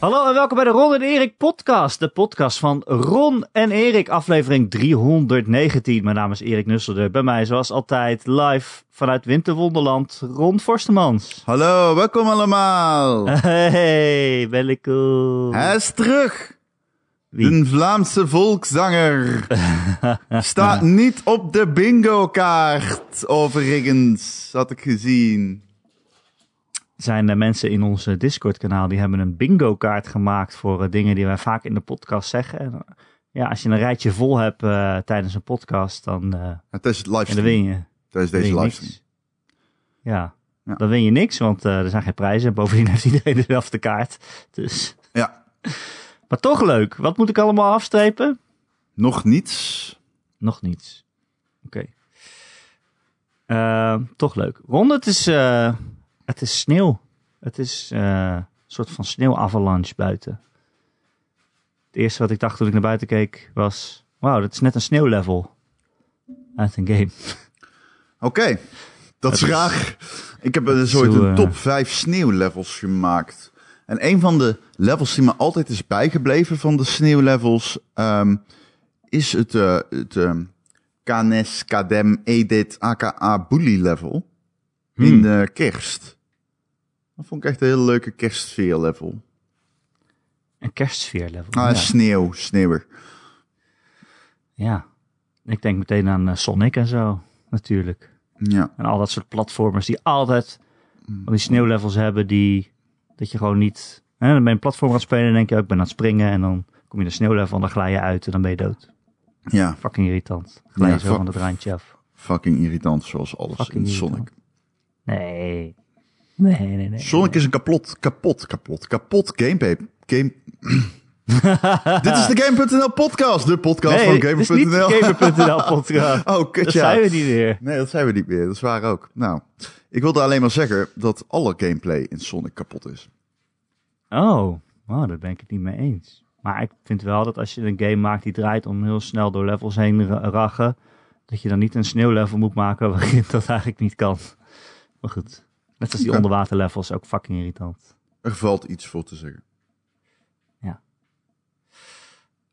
Hallo en welkom bij de Ron en Erik podcast. De podcast van Ron en Erik, aflevering 319. Mijn naam is Erik Nusselder. Bij mij zoals altijd live vanuit Winterwonderland, Ron Forstemans. Hallo, welkom allemaal. Hey, cool. Hij is terug. Wie? De Vlaamse volkszanger staat niet op de bingo-kaart, overigens, had ik gezien. Zijn de mensen in ons eh, Discord-kanaal die hebben een bingo-kaart gemaakt voor eh, dingen die wij vaak in de podcast zeggen. En, eh, ja, als je een rijtje vol hebt eh, tijdens een podcast, dan, eh, Het is het ja, dan livestream. win je. Tijdens win deze livestream. niks. Ja. Ja. dan win je niks, want er zijn geen prijzen. En bovendien heeft iedereen dezelfde kaart. Dus. Ja, Maar toch leuk. Wat moet ik allemaal afstrepen? nog niets. Nog niets. Oké. Toch leuk. Ron, het is, het is sneeuw. Het is eh, een soort van sneeuwavalanche buiten. Het eerste wat ik dacht toen ik naar buiten keek was... Wauw, dat is net een sneeuwlevel uit een game. Oké, dat is is- raar. Ik heb een soort een eh, top 5 sneeuwlevels gemaakt. En een van de levels die me altijd is bijgebleven van de sneeuwlevels... ehm, is het, eh het ehm, KNES Kadem Edit aka Bully level. In Hmm. de kerst. Dat vond ik echt een hele leuke kerstsfeer level. Een kerstsfeerlevel. Ah, ja. sneeuw, sneeuwer. ja. Ik denk meteen aan eh, Sonic en zo, natuurlijk. Ja, En al dat soort platformers die altijd van die sneeuwlevels hebben die dat je gewoon niet. Hè, dan ben je een platform aan het spelen en denk je, oh, ik ben aan het springen en dan kom je in een sneeuwlevel en dan glij je uit en dan ben je dood. ja, Fucking irritant. Glij je Ja, zo van het randje af. fucking irritant zoals alles Fucking in Sonic. Nee. Nee, nee, nee. Sonic is een kapot, kapot, kapot, kapot gameplay. Game... Dit is de Game.nl podcast, de podcast Nee, van is niet de Gamer.nl. Podcast. oh, kut Dat zijn we niet meer. Nee, dat zijn we niet meer. Dat is waar ook. Nou, ik wilde alleen maar zeggen dat alle gameplay in Sonic kapot is. Oh, wow, daar ben ik het niet mee eens. Maar ik vind wel dat als je een game maakt die draait om heel snel door levels heen ra- rachen, dat je dan niet een sneeuwlevel moet maken waarin dat eigenlijk niet kan. Maar goed, net als die Ja. onderwaterlevels, ook fucking irritant. Er valt iets voor te zeggen.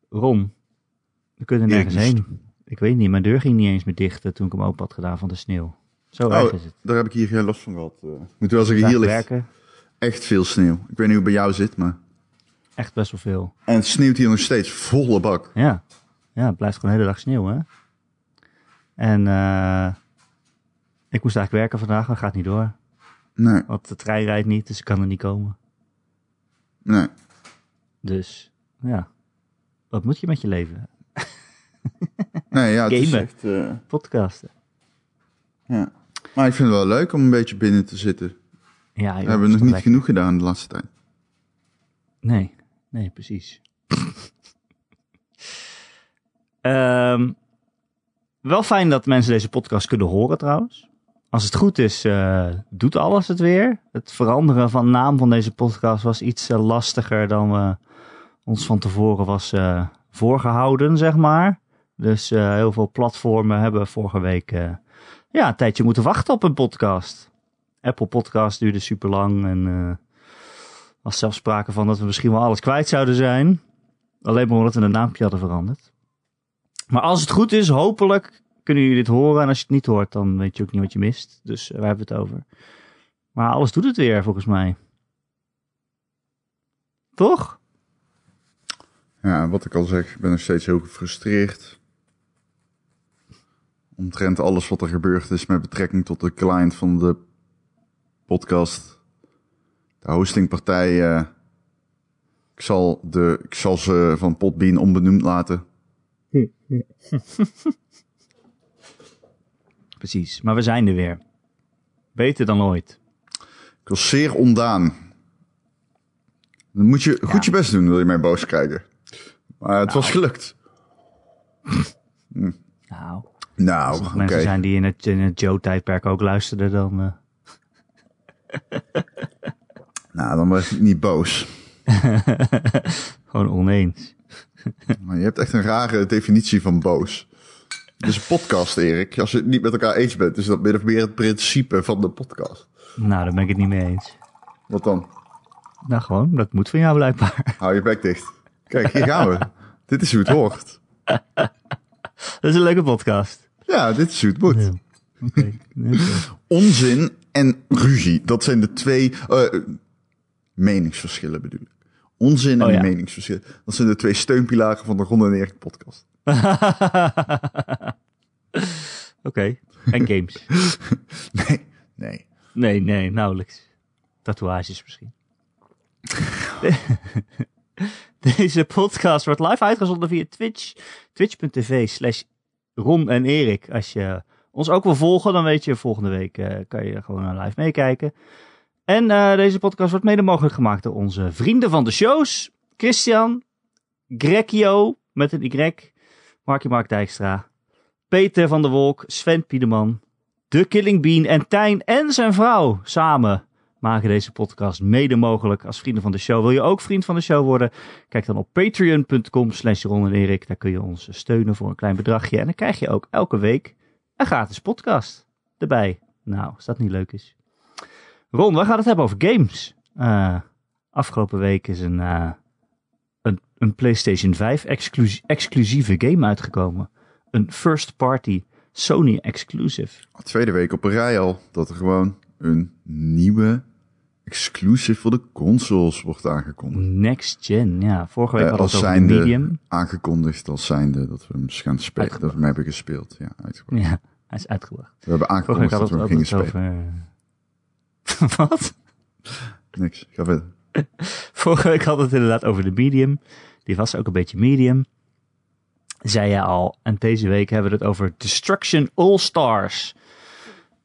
Ron, we kunnen nergens heen. Ik weet niet, mijn deur ging niet eens meer dicht eh, toen ik hem open had gedaan van de sneeuw. Zo erg Oh, is het. daar heb ik hier geen last van gehad. eh. Ik moet wel zeggen, hier ligt echt veel sneeuw. Ik weet niet hoe het bij jou zit, maar... echt best wel veel. En het sneeuwt hier nog steeds volle bak. Ja, ja het blijft gewoon de hele dag sneeuw, hè. En eh, ik moest eigenlijk werken vandaag, maar gaat niet door. Nee, Want de trein rijdt niet, dus ik kan er niet komen. nee. Dus, ja. Wat moet je met je leven? Nee, ja, het is echt... eh, Podcasten. ja. Maar ik vind het wel leuk om een beetje binnen te zitten. Ja, joh, hebben we is nog niet lekker. genoeg gedaan de laatste tijd. Nee, nee, precies. Ehm, wel fijn dat mensen deze podcast kunnen horen trouwens. Als het goed is, eh, doet alles het weer. Het veranderen van naam van deze podcast was iets eh, lastiger dan we ons van tevoren was eh, voorgehouden, zeg maar. Dus eh, heel veel platformen hebben vorige week eh, ja, een tijdje moeten wachten op een podcast. Apple Podcast duurde super lang en eh was zelfs sprake van dat we misschien wel alles kwijt zouden zijn. Alleen maar omdat we een naampje hadden veranderd. Maar als het goed is, hopelijk kunnen jullie dit horen. En als je het niet hoort, dan weet je ook niet wat je mist. Dus eh, waar hebben we het over? Maar alles doet het weer, volgens mij. Toch? Ja, wat ik al zeg, ik ben nog steeds heel gefrustreerd. Omtrent alles wat er gebeurd is met betrekking tot de client van de podcast. De hostingpartij. eh, ik, zal de, ik zal ze van Podbean onbenoemd laten. Precies. Maar we zijn er weer. Beter dan ooit. Ik was zeer ondaan. Dan moet je goed je best doen, wil je mij boos krijgen. Maar het was gelukt. Nou, Nou, als er mensen zijn die in het, in het Joe-tijdperk ook luisterden, dan... eh, Nou, dan was ik niet boos. gewoon oneens. Maar je hebt echt een rare definitie van boos. Het is een podcast, Erik. Als je het niet met elkaar eens bent, is dat min of meer het principe van de podcast. Nou, daar ben ik het niet mee eens. Wat dan? Nou, gewoon, dat moet van jou blijkbaar. Hou je bek dicht. Kijk, hier gaan we. dit is hoe het hoort. Dat is een leuke podcast. Ja, dit is hoe het moet. Ja. Onzin en ruzie. Dat zijn de twee eh, meningsverschillen bedoel ik. Onzin en Oh, ja. meningsverschillen. Dat zijn de twee steunpilaren van de Ron en Erik podcast. Oké. En games. Nee, nee. Nee, nee, nauwelijks. Tatoeages misschien. Deze podcast wordt live uitgezonden via Twitch. Twitch.tv slash Ron en Erik. Als je ons ook wil volgen, dan weet je, volgende week eh, kan je gewoon live meekijken. En eh, deze podcast wordt mede mogelijk gemaakt door onze vrienden van de shows. Christian, Grekio met een Y, Markie Mark Dijkstra, Peter van der Wolk, Sven Piedeman, de Killing Bean en Tijn en zijn vrouw samen maken deze podcast mede mogelijk als vrienden van de show. Wil je ook vriend van de show worden? Kijk dan op patreon.com slash en Erik. Daar kun je ons steunen voor een klein bedragje. En dan krijg je ook elke week een gratis podcast erbij. Nou, als dat niet leuk is. Ron, we gaan het hebben over games. Eh, afgelopen week is een, eh, een, PlayStation 5 exclusie- exclusieve game uitgekomen. Een first party Sony exclusive. Tweede week op een rij al dat er gewoon een nieuwe exclusive voor de consoles wordt aangekondigd. Next gen, ja. Vorige week Eh, hadden we het over medium. Aangekondigd als zijnde dat we hem gaan spelen. Dat we hem hebben gespeeld. Ja, uitgebracht. Ja, hij is uitgebracht. We hebben aangekondigd dat we hem gingen spelen. over... Wat? Niks, ga verder. Vorige week hadden we het inderdaad over de medium. Die was ook een beetje medium. Zei je al. En deze week hebben we het over Destruction All Stars.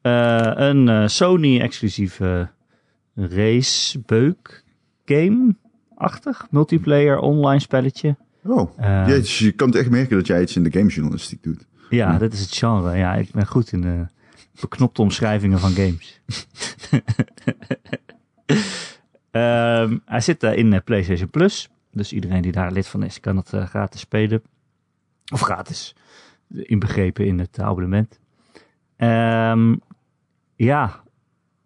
Eh, een eh, Sony-exclusieve racebeuk game-achtig. Multiplayer online spelletje. Oh, Eh, je kan het echt merken dat jij iets in de gamejournalistiek doet. Ja, dit is het genre. Ja, ik ben goed in de beknopte omschrijvingen van games. Ehm, hij zit eh, in eh, PlayStation Plus. Dus iedereen die daar lid van is, kan het eh, gratis spelen. Of gratis. Inbegrepen in het abonnement. Ehm, ja.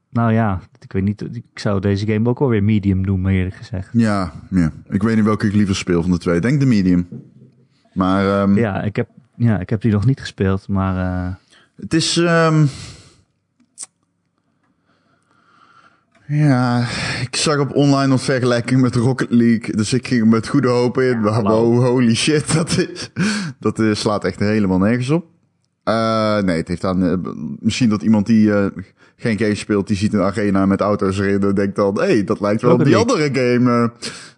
Nou ja, ik weet niet. Ik zou deze game ook alweer medium noemen, eerlijk gezegd. Ja, ja, ik weet niet welke ik liever speel van de twee. Ik Denk de medium. Maar ehm, Ja, ik heb, ja, ik heb die nog niet gespeeld, maar... het is... ja, ik zag op online een vergelijking met Rocket League. Dus ik ging met goede hoop in. Wow, holy shit, dat, is, dat is, slaat echt helemaal nergens op. Eh, nee, het heeft aan... eh, misschien dat iemand die eh, geen game speelt, die ziet een arena met auto's erin en denkt dan... Hé, hey, dat lijkt wel op die andere game.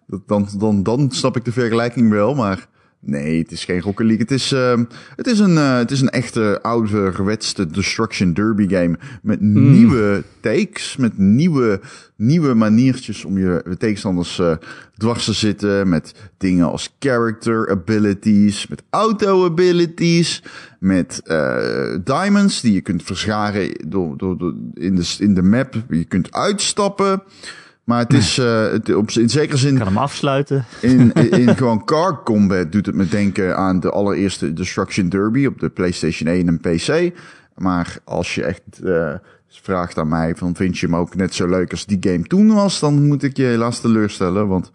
Dat, dan, dan, dan snap ik de vergelijking wel, maar... Nee, het is geen Rocket League. Het is, ehm, het is, een, eh, het is een echte ouderwetse Destruction Derby game. Met nieuwe takes, met nieuwe, nieuwe maniertjes om je tegenstanders eh, dwars te zitten. Met dingen als character abilities, met auto abilities. Met eh, diamonds die je kunt verscharen door, door, door, in, de, in de map. Je kunt uitstappen. Maar het is eh, het, op, in zekere zin Ik kan hem afsluiten. in, in, in gewoon car combat doet het me denken aan de allereerste Destruction Derby op de PlayStation 1 en PC. Maar als je echt eh, vraagt aan mij van vind je hem ook net zo leuk als die game toen was, dan moet ik je helaas teleurstellen, want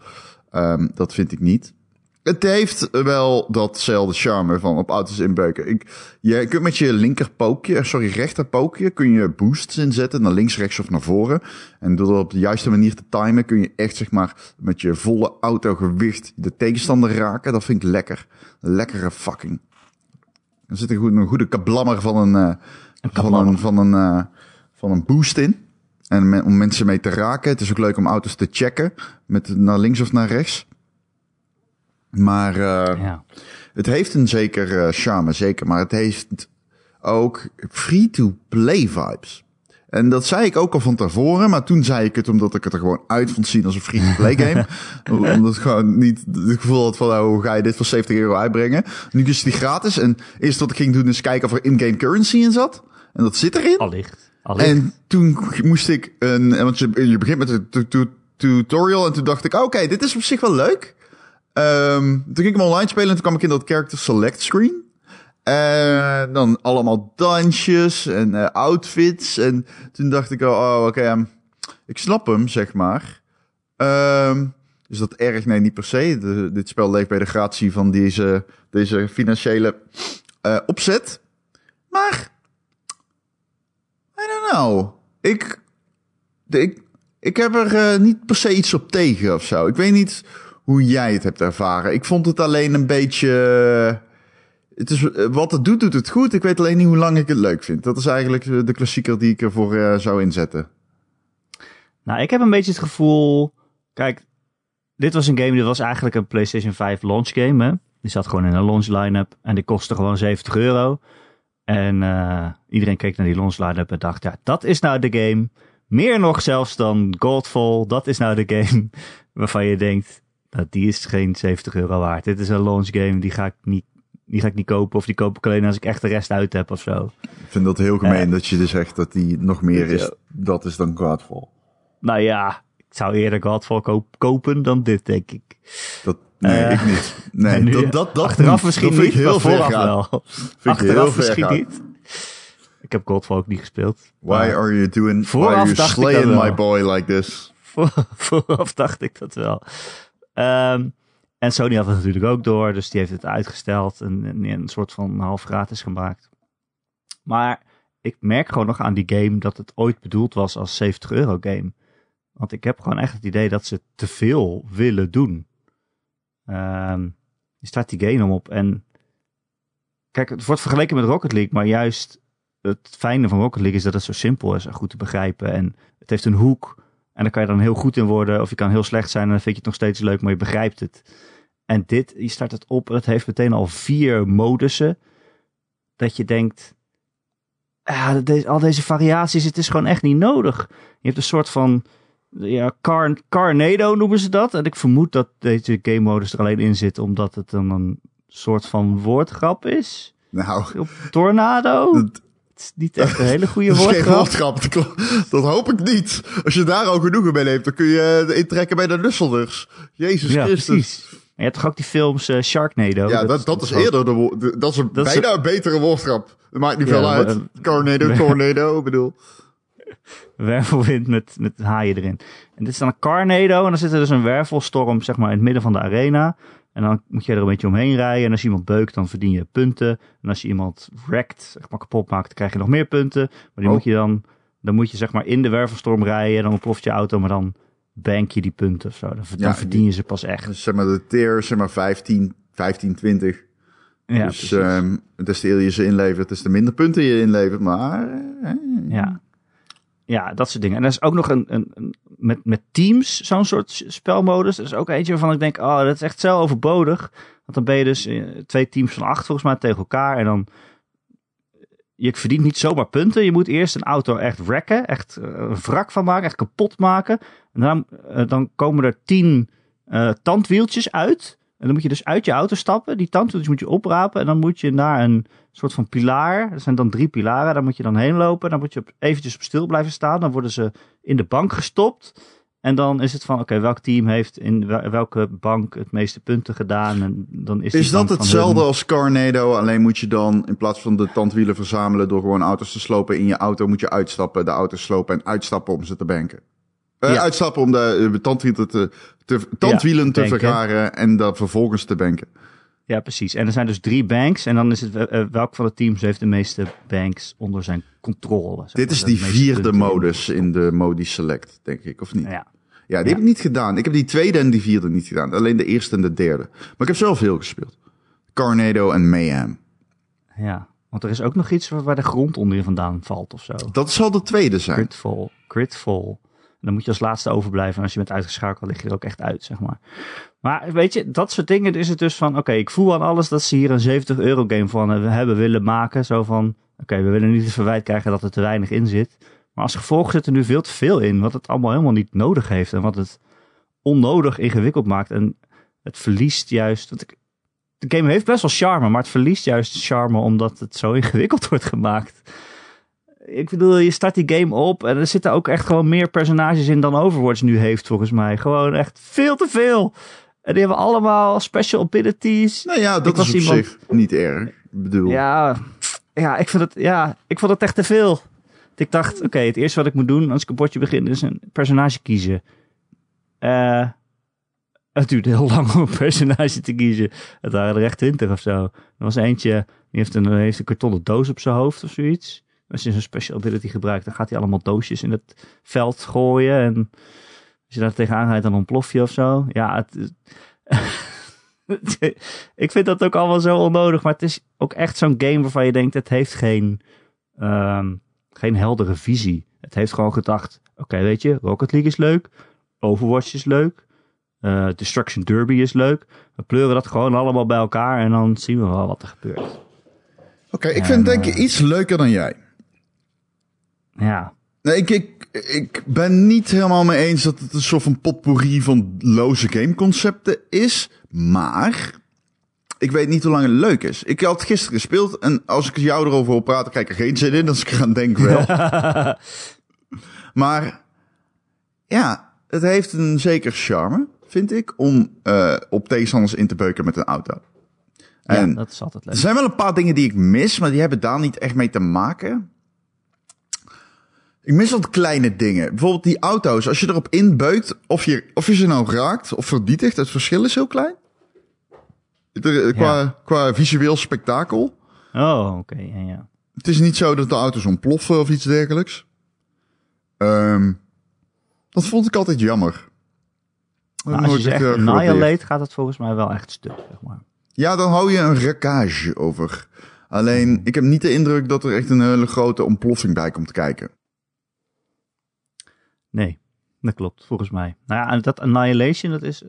ehm, dat vind ik niet. Het heeft wel datzelfde charme van op auto's inbeuken. Ik, je kunt met je linker pookje, sorry, rechter pookje, kun je boosts inzetten naar links, rechts of naar voren. En door dat op de juiste manier te timen, kun je echt zeg maar met je volle autogewicht de tegenstander raken. Dat vind ik lekker. Lekkere fucking. Er zit een goede, een goede kablammer van een, eh, van kablammer. een, van een, eh, van een boost in. En om mensen mee te raken. Het is ook leuk om auto's te checken. Met naar links of naar rechts. Maar eh, Ja. het heeft een zeker eh, charme, zeker. Maar het heeft ook free-to-play vibes. En dat zei ik ook al van tevoren, maar toen zei ik het omdat ik het er gewoon uit vond zien als een free-to-play game. omdat ik gewoon niet het gevoel had van, nou, hoe ga je dit voor 70 euro uitbrengen? Nu is die gratis en eerst wat ik ging doen is kijken of er in-game currency in zat. En dat zit erin. Allicht. Allicht. En toen moest ik een, want je, je begint met een tu- tu- tutorial en toen dacht ik, oké, dit is op zich wel leuk. Ehm, toen ging ik hem online spelen en toen kwam ik in dat character select screen. En dan allemaal dansjes en eh, outfits. En toen dacht ik, oh, oh, oké, ehm, ik snap hem, zeg maar. Ehm, is dat erg? Nee, niet per se. Dit spel leeft bij de gratie van deze, deze financiële eh, opzet. Maar, I don't know. Ik, ik, ik heb er eh, niet per se iets op tegen of zo. Ik weet niet hoe jij het hebt ervaren. Ik vond het alleen een beetje... eh, Het is, eh, wat het doet, doet het goed. Ik weet alleen niet hoe lang ik het leuk vind. Dat is eigenlijk eh, de klassieker die ik ervoor zou inzetten. Nou, ik heb een beetje het gevoel. Kijk, dit was een game, dit was eigenlijk een PlayStation 5 launch game. Hè? Die zat gewoon in een launch line-up en die kostte gewoon 70 euro. En iedereen keek naar die launch line-up en dacht, ja, dat is nou de game. Meer nog zelfs dan Godfall, dat is nou de game waarvan je denkt, dat die is geen 70 euro waard. Dit is een launch game, die ga ik niet, die ga ik niet kopen. Of die koop ik alleen als ik echt de rest uit heb of zo. Ik vind dat heel gemeen Eh. dat je dus zegt dat die nog meer is. Dat is dan Godfall. Nou ja, ik zou eerder Godfall koop- kopen dan dit, denk ik. Dat, nee, Eh, ik niet. Nee, nu- dat, dat, dat Achteraf niet. misschien dat niet, ik heel vooraf gaan. wel. Vind Achteraf misschien gaan. niet. Ik heb Godfall ook niet gespeeld. Why are you doing, why are you slaying my boy like this? voor- vooraf dacht ik dat wel. Ehm, en Sony had het natuurlijk ook door, dus die heeft het uitgesteld en, en een soort van half gratis gemaakt. Maar ik merk gewoon nog aan die game dat het ooit bedoeld was als 70 euro game. Want ik heb gewoon echt het idee dat ze te veel willen doen. Ehm, je start die game om op en kijk, het wordt vergeleken met Rocket League, maar juist het fijne van Rocket League is dat het zo simpel is en goed te begrijpen. En het heeft een hoek en daar kan je dan heel goed in worden. Of je kan heel slecht zijn en dan vind je het nog steeds leuk, maar je begrijpt het. En dit, je start het op het heeft meteen al vier modussen. Dat je denkt, ja, deze, al deze variaties, het is gewoon echt niet nodig. Je hebt een soort van, ja, car, Carnado noemen ze dat. En ik vermoed dat deze game modus er alleen in zit, omdat het dan een soort van woordgrap is. Nou, Op tornado? Niet echt een hele goede woordgrap. Dat hoop ik niet. Als je daar al genoegen mee neemt, dan kun je eh, intrekken bij de Nusselders. Jezus Ja, Christus. precies. En je hebt toch ook die films eh, Sharknado? Ja, dat, dat is ook- eerder de, dat is een Dat is bijna een betere woordgrap. Dat maakt niet Ja, veel uit. Tornado, tornado, ik bedoel. wervelwind met, met haaien erin. En dit is dan een Carnado en dan zit er dus een wervelstorm zeg maar in het midden van de arena. En dan moet je er een beetje omheen rijden. En als je iemand beukt, dan verdien je punten. En als je iemand wreckt, zeg maar kapot maakt, dan krijg je nog meer punten. Maar die Oh. moet je dan, dan moet je zeg maar in de wervelstorm rijden. En dan ontploft je auto, maar dan bank je die punten of zo. Dan, Ja, verdien je ze pas echt. Dus zeg maar de tier, zeg maar 15, 15 20. Ja, dus ehm des te eerder je ze inlevert, des te minder punten je inlevert. Maar eh, Ja. Ja, dat soort dingen. En er is ook nog een, een, met, met teams, zo'n soort spelmodus. Er is ook eentje waarvan ik denk, oh, dat is echt zo overbodig. Want dan ben je dus eh, twee teams van acht volgens mij tegen elkaar. En dan, je verdient niet zomaar punten. Je moet eerst een auto echt wrecken, echt eh, een wrak van maken, echt kapot maken. En dan, eh, dan komen er tien tandwieltjes uit. En dan moet je dus uit je auto stappen. Die tandwieltjes moet je oprapen. En dan moet je naar een soort van pilaar. Er zijn dan drie pilaren. Daar moet je dan heen lopen. Dan moet je op, eventjes op stil blijven staan. Dan worden ze in de bank gestopt. En dan is het van, oké, welk team heeft in wel- welke bank het meeste punten gedaan? En dan is, is dat hetzelfde hun. als Carnado? Alleen moet je dan in plaats van de tandwielen verzamelen door gewoon auto's te slopen in je auto, moet je uitstappen, de auto's slopen en uitstappen om ze te banken. Eh, Ja. Uitstappen om de eh, tandwielen te, te, tandwielen te banken. vergaren en dan vervolgens te banken. Ja, precies. En er zijn dus drie banks. En dan is het eh, welk van de teams heeft de meeste banks onder zijn controle. Dit is die vierde punten. modus in de modi select, denk ik, of niet? Ja. Ja, die Ja. heb ik niet gedaan. Ik heb die tweede en die vierde niet gedaan. Alleen de eerste en de derde. Maar ik heb zelf veel gespeeld. Carnado en Mayhem. ja, want er is ook nog iets waar, waar de grond onder je vandaan valt of zo. Dat zal de tweede zijn. Gridfall. Gridfall. Dan moet je als laatste overblijven. En als je bent uitgeschakeld, lig je er ook echt uit, zeg maar. Maar weet je, dat soort dingen is het dus van... Oké, ik voel aan alles dat ze hier een 70 euro game van hebben willen maken. Zo van, oké, we willen niet het verwijt krijgen dat er te weinig in zit. Maar als gevolg zit er nu veel te veel in. Wat het allemaal helemaal niet nodig heeft. En wat het onnodig ingewikkeld maakt. En het verliest juist... Want ik, de game heeft best wel charme, maar het verliest juist charme omdat het zo ingewikkeld wordt gemaakt. Ik bedoel, je start die game op en er zitten ook echt gewoon meer personages in dan Overwatch nu heeft, volgens mij. Gewoon echt veel te veel. En die hebben allemaal special abilities. Nou ja, dat was is op iemand- zich niet erg. Ik bedoel, Ja, ja, ik vind het, ja, ik vond het echt te veel. Ik dacht, oké, het eerste wat ik moet doen als ik een bordje begin is een personage kiezen. Eh, het duurde heel lang om een personage te kiezen. Het waren er echt twintig of zo. Er was eentje, die heeft een, heeft een kartonnen doos op zijn hoofd of zoiets. Als je zo'n special ability gebruikt, dan gaat hij allemaal doosjes in het veld gooien. En als je daar tegenaan rijdt, dan ontplof je of zo. Ja, het, ik vind dat ook allemaal zo onnodig. Maar het is ook echt zo'n game waarvan je denkt, het heeft geen, um, geen heldere visie. Het heeft gewoon gedacht, oké, weet je, Rocket League is leuk. Overwatch is leuk. Uh, Destruction Derby is leuk. We pleuren dat gewoon allemaal bij elkaar en dan zien we wel wat er gebeurt. Oké, ik vind denk ik uh, iets leuker dan jij. Ja. Nee, ik, ik, ik ben niet helemaal mee eens dat het een soort van potpourri van loze gameconcepten is. Maar ik weet niet hoe lang het leuk is. Ik had gisteren gespeeld en als ik jou erover wil praten, kijk ik er geen zin in. Als ik eraan denk wel. maar ja, het heeft een zeker charme, vind ik, om uh, op tegenstanders in te beuken met een auto. En ja, dat is altijd leuk. Er zijn wel een paar dingen die ik mis, maar die hebben daar niet echt mee te maken. Ik mis wat kleine dingen. Bijvoorbeeld die auto's. Als je erop inbeukt, of je, of je ze nou raakt of vernietigt, het verschil is heel klein. Qua, ja. qua visueel spektakel. Oh, oké. Okay. Ja, ja. Het is niet zo dat de auto's ontploffen of iets dergelijks. Um, dat vond ik altijd jammer. Nou, als je zegt uh, Annihilate gaat het volgens mij wel echt stuk, zeg maar. Ja, dan hou je een rekage over. Alleen, ik heb niet de indruk dat er echt een hele grote ontploffing bij komt kijken. Nee, dat klopt, volgens mij. Nou ja, dat Annihilation, dat is...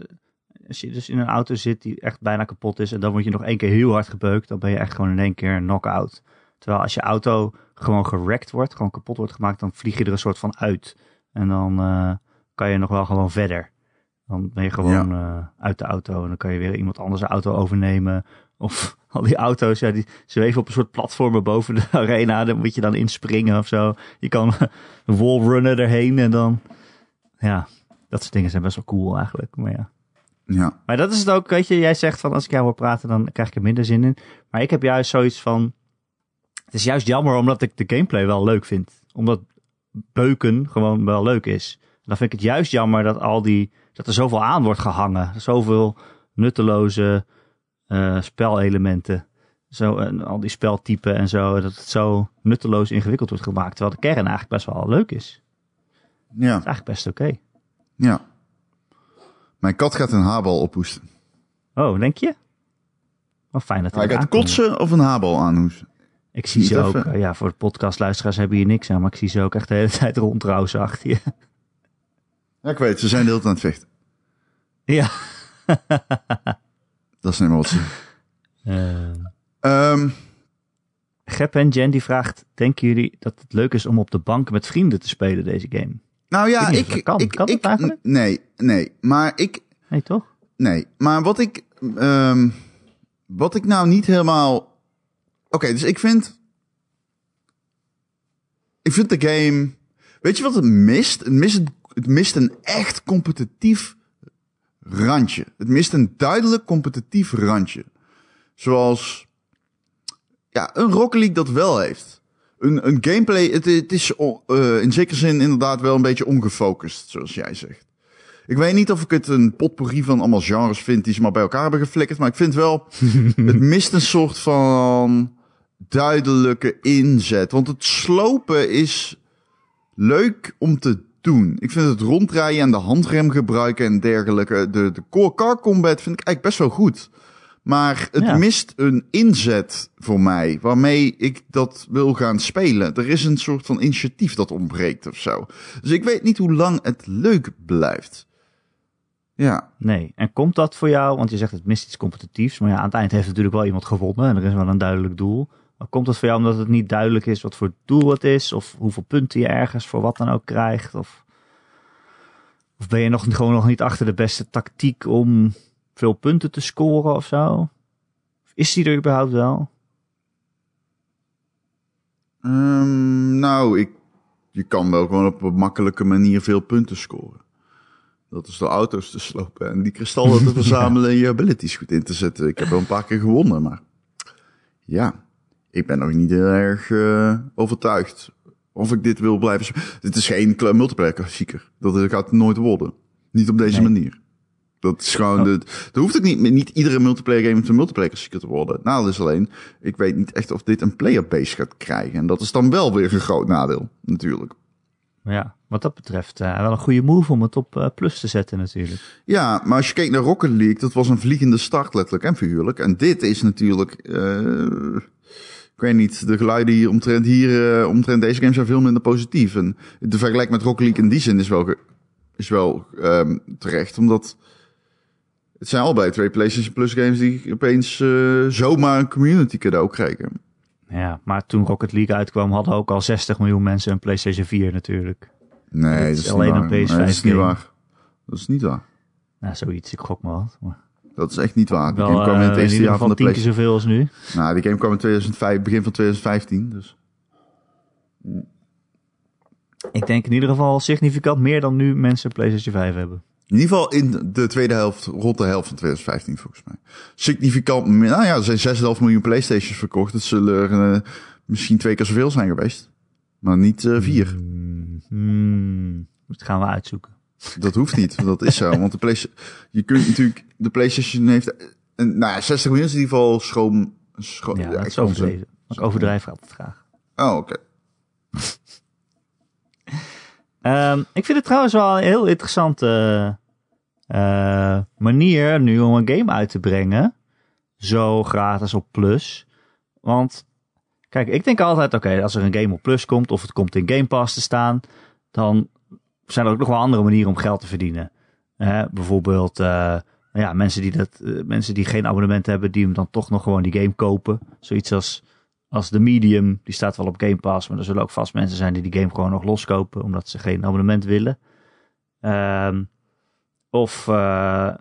Als je dus in een auto zit die echt bijna kapot is... en dan word je nog één keer heel hard gebeukt... dan ben je echt gewoon in één keer een knock-out. Terwijl als je auto gewoon gerekt wordt, gewoon kapot wordt gemaakt... dan vlieg je er een soort van uit. En dan uh, kan je nog wel gewoon verder. Dan ben je gewoon ja. uh, uit de auto en dan kan je weer iemand anders een auto overnemen. Of al die auto's, ja, die zweven op een soort platformen boven de arena. Daar moet je dan inspringen of zo. Je kan een wallrunner erheen en dan... Ja, dat soort dingen zijn best wel cool eigenlijk. Maar ja. ja. Maar dat is het ook, weet je, jij zegt van als ik jou wil praten, dan krijg ik er minder zin in. Maar ik heb juist zoiets van... Het is juist jammer omdat ik de gameplay wel leuk vind. Omdat beuken gewoon wel leuk is. Dan vind ik het juist jammer dat al die dat er zoveel aan wordt gehangen. Zoveel nutteloze uh, spelelementen. Zo, en al die speltypen en zo. Dat het zo nutteloos ingewikkeld wordt gemaakt. Terwijl de kern eigenlijk best wel leuk is. Ja. Dat is eigenlijk best oké. Okay. Ja. Mijn kat gaat een haarbal ophoesten. Oh, denk je? Wat fijn dat hij gaat kotsen of een haarbal aanhoesten. Ik zie ze ook, ja, voor de podcastluisteraars hebben hier niks aan, maar ik zie ze ook echt de hele tijd rondrouwen achter je. Ja, ik weet, ze zijn de hele tijd aan het vechten. Ja. dat is een emotie. Uh. Um, Gep en Jen die vraagt, denken jullie dat het leuk is om op de bank met vrienden te spelen deze game? Nou ja, ik... ik kan, ik, kan ik, eigenlijk? Nee, nee. Maar ik... Nee, toch? Nee, maar wat ik... Um, wat ik nou niet helemaal... Oké, okay, dus ik vind... Ik vind de game... Weet je wat het mist? Het mist het mist een echt competitief randje. Het mist een duidelijk competitief randje. Zoals ja, een Rocket League dat wel heeft. Een, een gameplay, het, het is uh, in zekere zin inderdaad wel een beetje ongefocust, zoals jij zegt. Ik weet niet of ik het een potpourri van allemaal genres vind die ze maar bij elkaar hebben geflikkerd, maar ik vind wel, het mist een soort van duidelijke inzet. Want het slopen is leuk om te doen. Ik vind het ronddraaien en de handrem gebruiken en dergelijke. De, de core car combat vind ik eigenlijk best wel goed. Maar het ja. mist een inzet voor mij waarmee ik dat wil gaan spelen. Er is een soort van initiatief dat ontbreekt of zo. Dus ik weet niet hoe lang het leuk blijft. Ja. Nee, en komt dat voor jou? Want je zegt het mist iets competitiefs. Maar ja, aan het eind heeft natuurlijk wel iemand gewonnen. En er is wel een duidelijk doel. Komt dat voor jou omdat het niet duidelijk is wat voor doel het is? Of hoeveel punten je ergens voor wat dan ook krijgt? Of, of ben je nog, gewoon nog niet achter de beste tactiek om veel punten te scoren of zo? Of is die er überhaupt wel? Um, nou, ik, je kan wel gewoon op een makkelijke manier veel punten scoren. Dat is door auto's te slopen en die kristallen te verzamelen en je abilities goed in te zetten. Ik heb wel een paar keer gewonnen, maar ja ik ben nog niet heel erg uh, overtuigd of ik dit wil blijven. Dit is geen multiplayer klassieker. Dat gaat nooit worden. Niet op deze Nee. manier. Dat is gewoon, Oh. de, er hoeft ook niet, niet iedere multiplayer game een multiplayer klassieker te worden. Het nadeel is alleen, ik weet niet echt of dit een player base gaat krijgen. En dat is dan wel weer een groot nadeel, natuurlijk. Ja, wat dat betreft uh, wel een goede move om het op uh, plus te zetten natuurlijk. Ja, maar als je kijkt naar Rocket League, dat was een vliegende start, letterlijk en figuurlijk. En dit is natuurlijk, uh, ik weet niet, de geluiden hier omtrent, hier, uh, omtrent deze game zijn veel minder positief. En de vergelijk met Rocket League in die zin is wel, is wel um, terecht, omdat het zijn allebei twee PlayStation Plus games die opeens uh, zomaar een community cadeau kregen. Ja, maar toen Rocket League uitkwam hadden ook al 60 miljoen mensen een PlayStation 4 natuurlijk. Nee, dat is, alleen een PS5 nee, dat is niet waar. Dat is niet waar. Nou, zoiets. Ik gok maar wat. Maar... Dat is echt niet waar. Wel, die game kwam in het eerste uh, jaar van de tien keer zoveel als nu. Nou, die game kwam in 2005, begin van 2015. Dus. Ik denk in ieder geval significant meer dan nu mensen PlayStation 5 hebben. In ieder geval in de tweede helft, rond de helft van 2015 volgens mij. Significant meer. Nou ja, er zijn 6,5 miljoen Playstations verkocht. Dat zullen er uh, misschien twee keer zoveel zijn geweest. Maar niet uh, vier. Hmm, hmm, dat gaan we uitzoeken. Dat hoeft niet, dat is zo. Want de PlayStation, je kunt natuurlijk, de PlayStation heeft, een, nou ja, 60 miljoen is in ieder geval schroom. schroom ja, dat is overdreven. Ik overdrijf altijd graag. Oh, oké. Okay. um, ik vind het trouwens wel een heel interessante uh, manier nu om een game uit te brengen. Zo gratis op Plus. Want, kijk, ik denk altijd, oké, okay, als er een game op Plus komt, of het komt in Game Pass te staan, dan zijn er ook nog wel andere manieren om geld te verdienen. Uh, bijvoorbeeld, uh, ja, mensen die, dat, uh, mensen die geen abonnement hebben, die hem dan toch nog gewoon die game kopen. Zoiets als, als The Medium, die staat wel op Game Pass, maar er zullen ook vast mensen zijn die die game gewoon nog loskopen, omdat ze geen abonnement willen. Um, of, uh,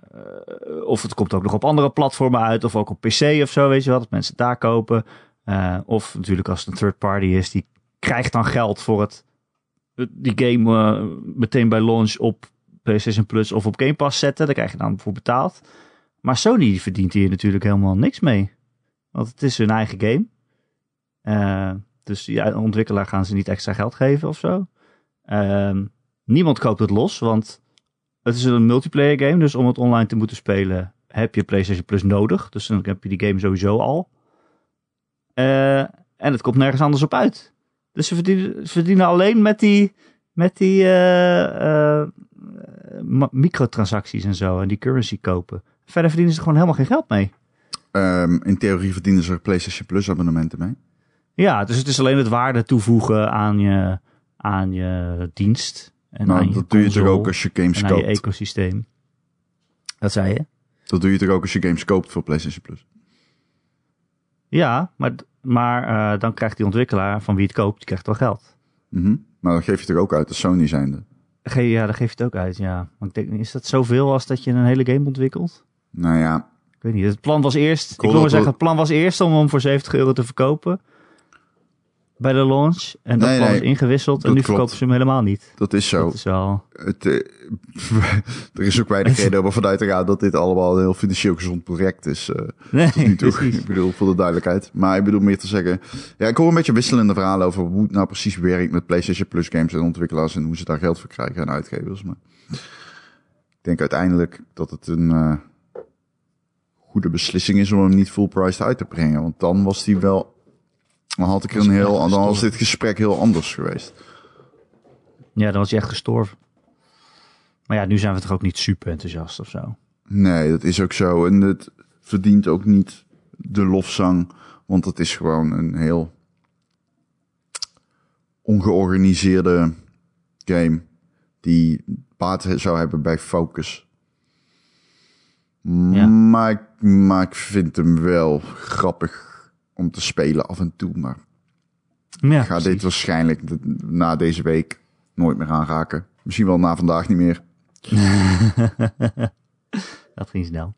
of het komt ook nog op andere platformen uit, of ook op PC of zo, weet je wel, dat mensen daar kopen. Of natuurlijk als het een third party is, die krijgt dan geld voor het die game uh, meteen bij launch op PlayStation Plus of op Game Pass zetten. Daar krijg je dan voor betaald. Maar Sony verdient hier natuurlijk helemaal niks mee. Want het is hun eigen game. Uh, dus die ontwikkelaar gaan ze niet extra geld geven of zo. Uh, niemand koopt het los, want het is een multiplayer game. Dus om het online te moeten spelen heb je PlayStation Plus nodig. Dus dan heb je die game sowieso al. Uh, en het komt nergens anders op uit. Dus ze verdienen, ze verdienen alleen met die, met die uh, uh, microtransacties en zo. En die currency kopen. Verder verdienen ze gewoon helemaal geen geld mee. Um, in theorie verdienen ze er PlayStation Plus abonnementen mee. Ja, dus het is alleen het waarde toevoegen aan je, aan je dienst. En nou, aan je dat doe je toch ook als je games en aan koopt? je ecosysteem. Dat zei je? Dat doe je toch ook als je games koopt voor PlayStation Plus? Ja, maar, maar uh, dan krijgt die ontwikkelaar van wie het koopt, die krijgt wel geld. Mm -hmm. Maar dan geef je toch ook uit de Sony zijnde? Ge ja, dan geef je het ook uit, ja. Maar ik denk, is dat zoveel als dat je een hele game ontwikkelt? Nou ja. Ik weet niet, het plan was eerst, ik wil maar zeggen, het plan was eerst om hem voor 70 euro te verkopen. Bij de launch. En dat nee, plan nee, is ingewisseld en nu klopt. verkopen ze hem helemaal niet. Dat is zo. Dat is wel... Het, uh, er is ook weinig reden om ervan uit te gaan dat dit allemaal een heel financieel gezond project is. Uh, nee, tot nu toe. Ik bedoel, voor de duidelijkheid. Maar ik bedoel meer te zeggen... Ja, ik hoor een beetje wisselende verhalen over hoe het nou precies werkt met PlayStation Plus games en ontwikkelaars en hoe ze daar geld voor krijgen en uitgevers. Maar ik denk uiteindelijk dat het een uh, goede beslissing is om hem niet full price uit te brengen. Want dan was die wel... Dan had ik een heel... Dan was dit gesprek heel anders geweest. Ja, dan was hij echt gestorven. Maar ja, nu zijn we toch ook niet super enthousiast of zo. Nee, dat is ook zo. En het verdient ook niet de lofzang. Want het is gewoon een heel ongeorganiseerde game. Die baat zou hebben bij focus. Ja. Maar, ik, maar ik vind hem wel grappig om te spelen af en toe. Maar ja, ik ga precies. dit waarschijnlijk na deze week nooit meer aanraken. Misschien wel na vandaag niet meer. dat ging snel.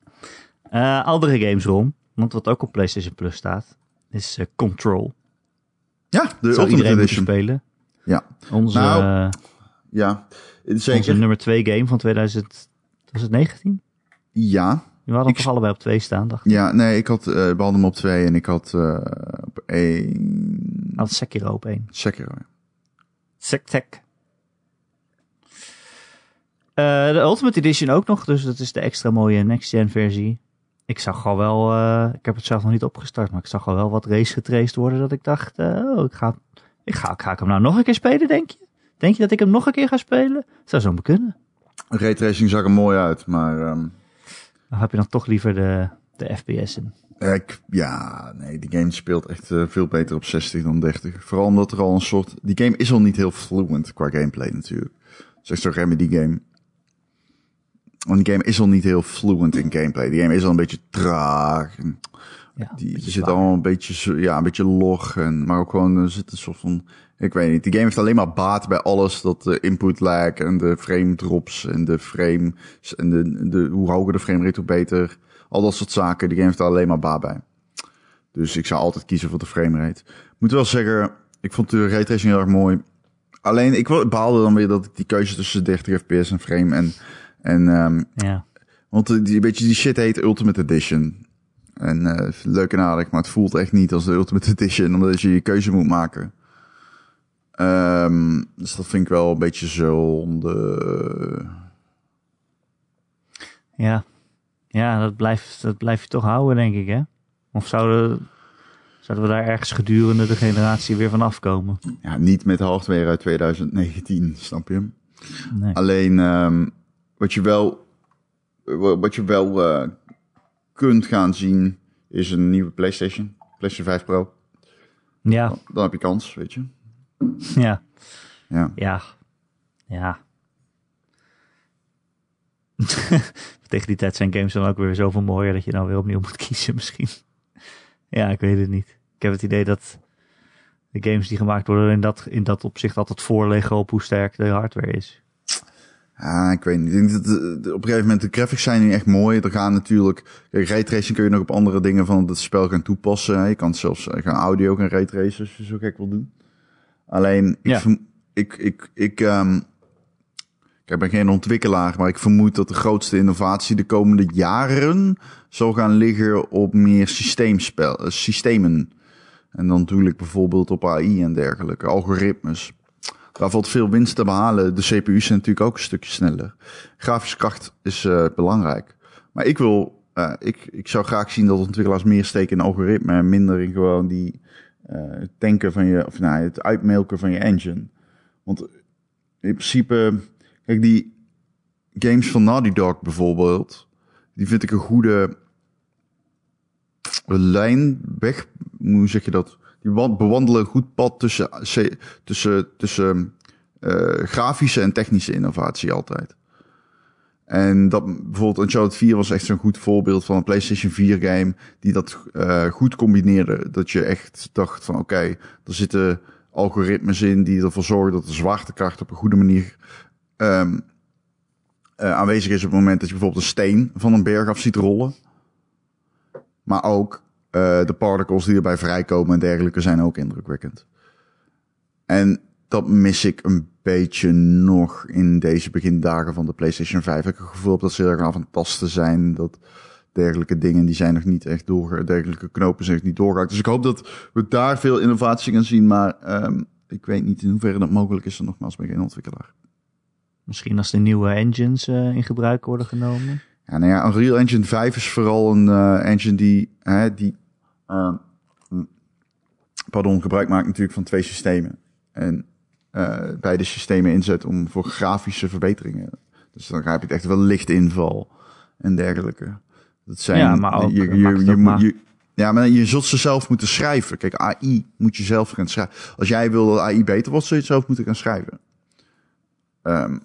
Uh, andere games, Ron. Want wat ook op PlayStation Plus staat, is uh, Control. Ja, de Zou iedereen Edition. spelen. Ja. Onze, Nou, uh, Ja, onze zeker. nummer 2 game van 2000, 2019. Ja, We hadden Ik- toch allebei op 2 staan, dacht ik. ja, nee, ik had, uh, hem op twee en ik had uh, op één... Had Sekiro op 1. Sekiro. ja. Eh, de Ultimate Edition ook nog, dus dat is de extra mooie next-gen versie. Ik zag al wel, ik heb het zelf nog niet opgestart, maar ik zag al wel wat race getraced worden dat ik dacht, oh, ik ga, ik ga, ga ik hem nou nog een keer spelen, denk je? Denk je dat ik hem nog een keer ga spelen? Zou zo maar kunnen. Raytracing zag er mooi uit, maar ehm, Of heb je dan toch liever de, de FPS in? ik, ja, nee, die game speelt echt eh, veel beter op 60 dan 30. Vooral omdat er al een soort, die game is al niet heel fluent qua gameplay natuurlijk. Het is echt zo'n remedy game. Want die game is al niet heel fluent in gameplay. Die game is al een beetje traag. Ja, die, zit al een beetje, zo- ja, een beetje log. En, maar ook gewoon, er zit een soort van, ik weet niet. Die game heeft alleen maar baat bij alles. Dat de input lag en de frame drops en de frame, en de, de, hoe hoger de frame rate, hoe beter. Al dat soort zaken. Die game heeft er alleen maar baat bij. Dus ik zou altijd kiezen voor de frame rate. Ik moet wel zeggen, ik vond de raytracing heel erg mooi. Alleen, ik baalde dan weer dat ik die keuze tussen 30 fps en frame en, en ehm, Ja, want eh, die, weet je, die shit heet Ultimate Edition. En eh, leuk en aardig, maar het voelt echt niet als de Ultimate Edition, omdat je je keuze moet maken. Ehm, dus dat vind ik wel een beetje zonde. ja. ja dat, blijft, dat blijf je toch houden, denk ik, hè? Of zouden, zouden we daar ergens gedurende de generatie weer van afkomen? Ja, niet met hardware uit 2019, snap je? Nee. Alleen, ehm, wat je wel, wa- wat je wel eh, kunt gaan zien, is een nieuwe PlayStation. PlayStation 5 Pro. Ja, Dan heb je kans, weet je. Ja, Ja. ja, ja. Tegen die tijd zijn games dan ook weer zoveel mooier dat je dan weer opnieuw moet kiezen misschien. Ja, ik weet het niet. Ik heb het idee dat de games die gemaakt worden in dat, in dat opzicht altijd voorleggen op hoe sterk de hardware is. Ah, ik weet niet. Ik denk dat de- de- op een gegeven moment de graphics zijn nu echt mooi. Er gaan natuurlijk, kijk, raytracing kun je nog op andere dingen van het spel gaan toepassen. Je kan zelfs eh, gaan audio gaan raytracen als je zo gek wil doen. Alleen, ik, Ja. ik, ik, ik, ehm, ik ben geen ontwikkelaar, maar ik vermoed dat de grootste innovatie de komende jaren zal gaan liggen op meer systeemspel, eh, systemen. En dan natuurlijk bijvoorbeeld op AI en dergelijke, algoritmes. Daar valt veel winst te behalen. De CPU's zijn natuurlijk ook een stukje sneller. Grafische kracht is eh, belangrijk. Maar ik wil, eh, ik, ik zou graag zien dat ontwikkelaars meer steken in algoritme en minder in gewoon die het tanken van je, of nou, het uitmelken van je engine. Want in principe, kijk, die games van Naughty Dog bijvoorbeeld, die vind ik een goede lijn weg. Hoe zeg je dat? Die wa- bewandelen een goed pad tussen, C- tussen, tussen eh, grafische en technische innovatie altijd. En dat bijvoorbeeld Uncharted 4 was echt zo'n goed voorbeeld van een PlayStation 4 game die dat eh, goed combineerde. Dat je echt dacht van oké, er zitten algoritmes in die ervoor zorgen dat de zwaartekracht op een goede manier ehm, eh, aanwezig is op het moment dat je bijvoorbeeld een steen van een berg af ziet rollen. Maar ook eh, de particles die erbij vrijkomen en dergelijke zijn ook indrukwekkend. En dat mis ik een beetje nog in deze begindagen van de PlayStation 5. Ik heb het gevoel dat ze erg aan het tasten zijn. Dat dergelijke dingen, die zijn nog niet echt door, dergelijke knopen zijn nog niet doorgehaakt. Dus ik hoop dat we daar veel innovatie gaan zien. Maar ehm, ik weet niet in hoeverre dat mogelijk is. En nogmaals, ben ik geen ontwikkelaar. Misschien als de nieuwe engines eh, in gebruik worden genomen. Ja, nou ja, Unreal Engine 5 is vooral een eh, engine die, hè, die eh, mm, pardon, gebruik maakt natuurlijk van twee systemen. En eh, beide systemen inzet om voor grafische verbeteringen. Dus dan heb je het echt wel lichtinval en dergelijke. Dat zijn, Ja, maar ook, je, je, je, maar- je- ja, maar je zult ze zelf moeten schrijven. Kijk, AI moet je zelf gaan schrijven. Als jij wil dat AI beter wordt, zul je het zelf moeten gaan schrijven. Ehm,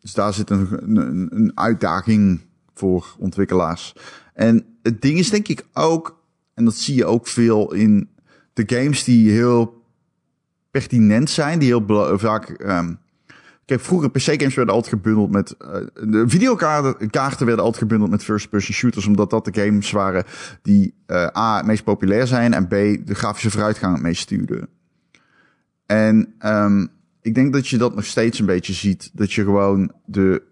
dus daar zit een, een, een uitdaging voor ontwikkelaars. En het ding is denk ik ook, en dat zie je ook veel in de games die heel pertinent zijn, die heel vaak. ehm kijk, vroeger PC-games werden altijd gebundeld met. eh, de videokaarten kaarten werden altijd gebundeld met first-person shooters, omdat dat de games waren die eh, A. het meest populair zijn en B. de grafische vooruitgang het meest stuurden. En ehm ik denk dat je dat nog steeds een beetje ziet. Dat je gewoon de,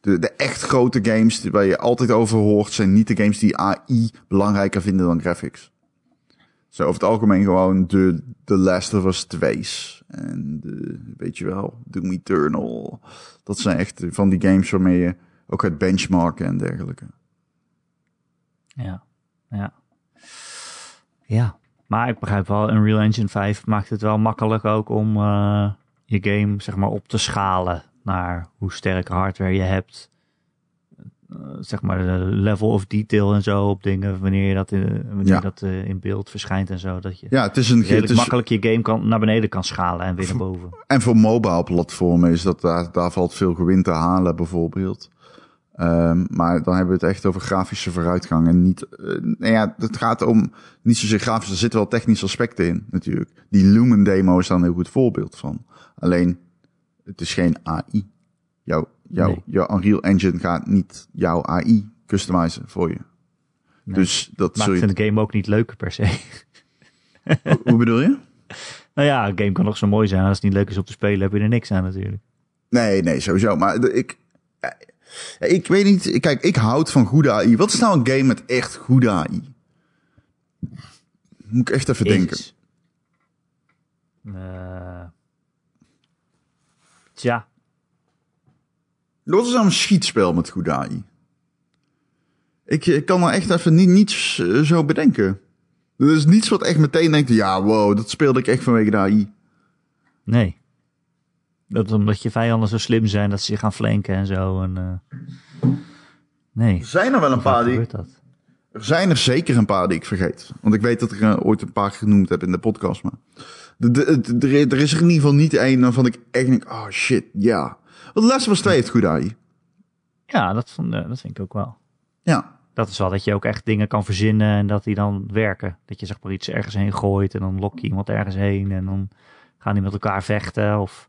de, de echt grote games die- waar je altijd over hoort, zijn niet de games die AI belangrijker vinden dan graphics. Zo over het algemeen gewoon de, Last of Us 2's. En weet je wel, Doom Eternal. Dat zijn echt van die games waarmee je ook gaat benchmarken en dergelijke. Ja, ja. Ja, maar ik begrijp wel, Unreal Engine 5 maakt het wel makkelijk ook om uh, je game zeg maar op te schalen naar hoe sterke hardware je hebt. Uh, zeg maar de level of detail en zo op dingen wanneer je dat in, wanneer Ja. dat uh, in beeld verschijnt en zo dat je Ja, het is een redelijk het is, makkelijk je game kan, naar beneden kan schalen en weer naar boven. En voor mobile platformen is dat daar, daar valt veel gewin te halen, bijvoorbeeld. Um, maar dan hebben we het echt over grafische vooruitgang. En niet, uh, nou ja, het gaat om niet zozeer grafisch, er zitten wel technische aspecten in, natuurlijk. Die Lumen demo is daar een heel goed voorbeeld van. Alleen, het is geen AI. Jouw, jouw, Nee. jouw Unreal Engine gaat niet jouw AI customizen voor je. Nee. Dus dat Maakt je. een game ook niet leuker per se. Hoe bedoel je? nou ja, een game kan nog zo mooi zijn. Als het niet leuk is om te spelen, heb je er niks aan natuurlijk. Nee, nee, sowieso. Maar ik, eh, ik weet niet. Kijk, ik houd van goede AI. Wat is nou een game met echt goede AI? Moet ik echt even denken. Eh, tja, Wat is nou een schietspel met goede AI? Ik, ik kan er echt even niet, niets eh, zo bedenken. Er is niets wat echt meteen denkt, ja, wow, dat speelde ik echt vanwege de AI. nee. Dat omdat je vijanden zo slim zijn dat ze je gaan flanken en zo. En, eh, nee. Er zijn er wel een paar die, dat? Er zijn er zeker een paar die ik vergeet. Want ik weet dat ik er ooit een paar genoemd heb in de podcast. Maar er- er is er in ieder geval niet één waarvan ik echt denk, oh shit, ja. Want Last of Us 2 heeft goed AI. Ja, dat, vond, eh, dat vind ik ook wel. Ja, Dat is wel dat je ook echt dingen kan verzinnen en dat die dan werken. Dat je zeg maar iets ergens heen gooit en dan lok je iemand ergens heen en dan gaan die met elkaar vechten. Of,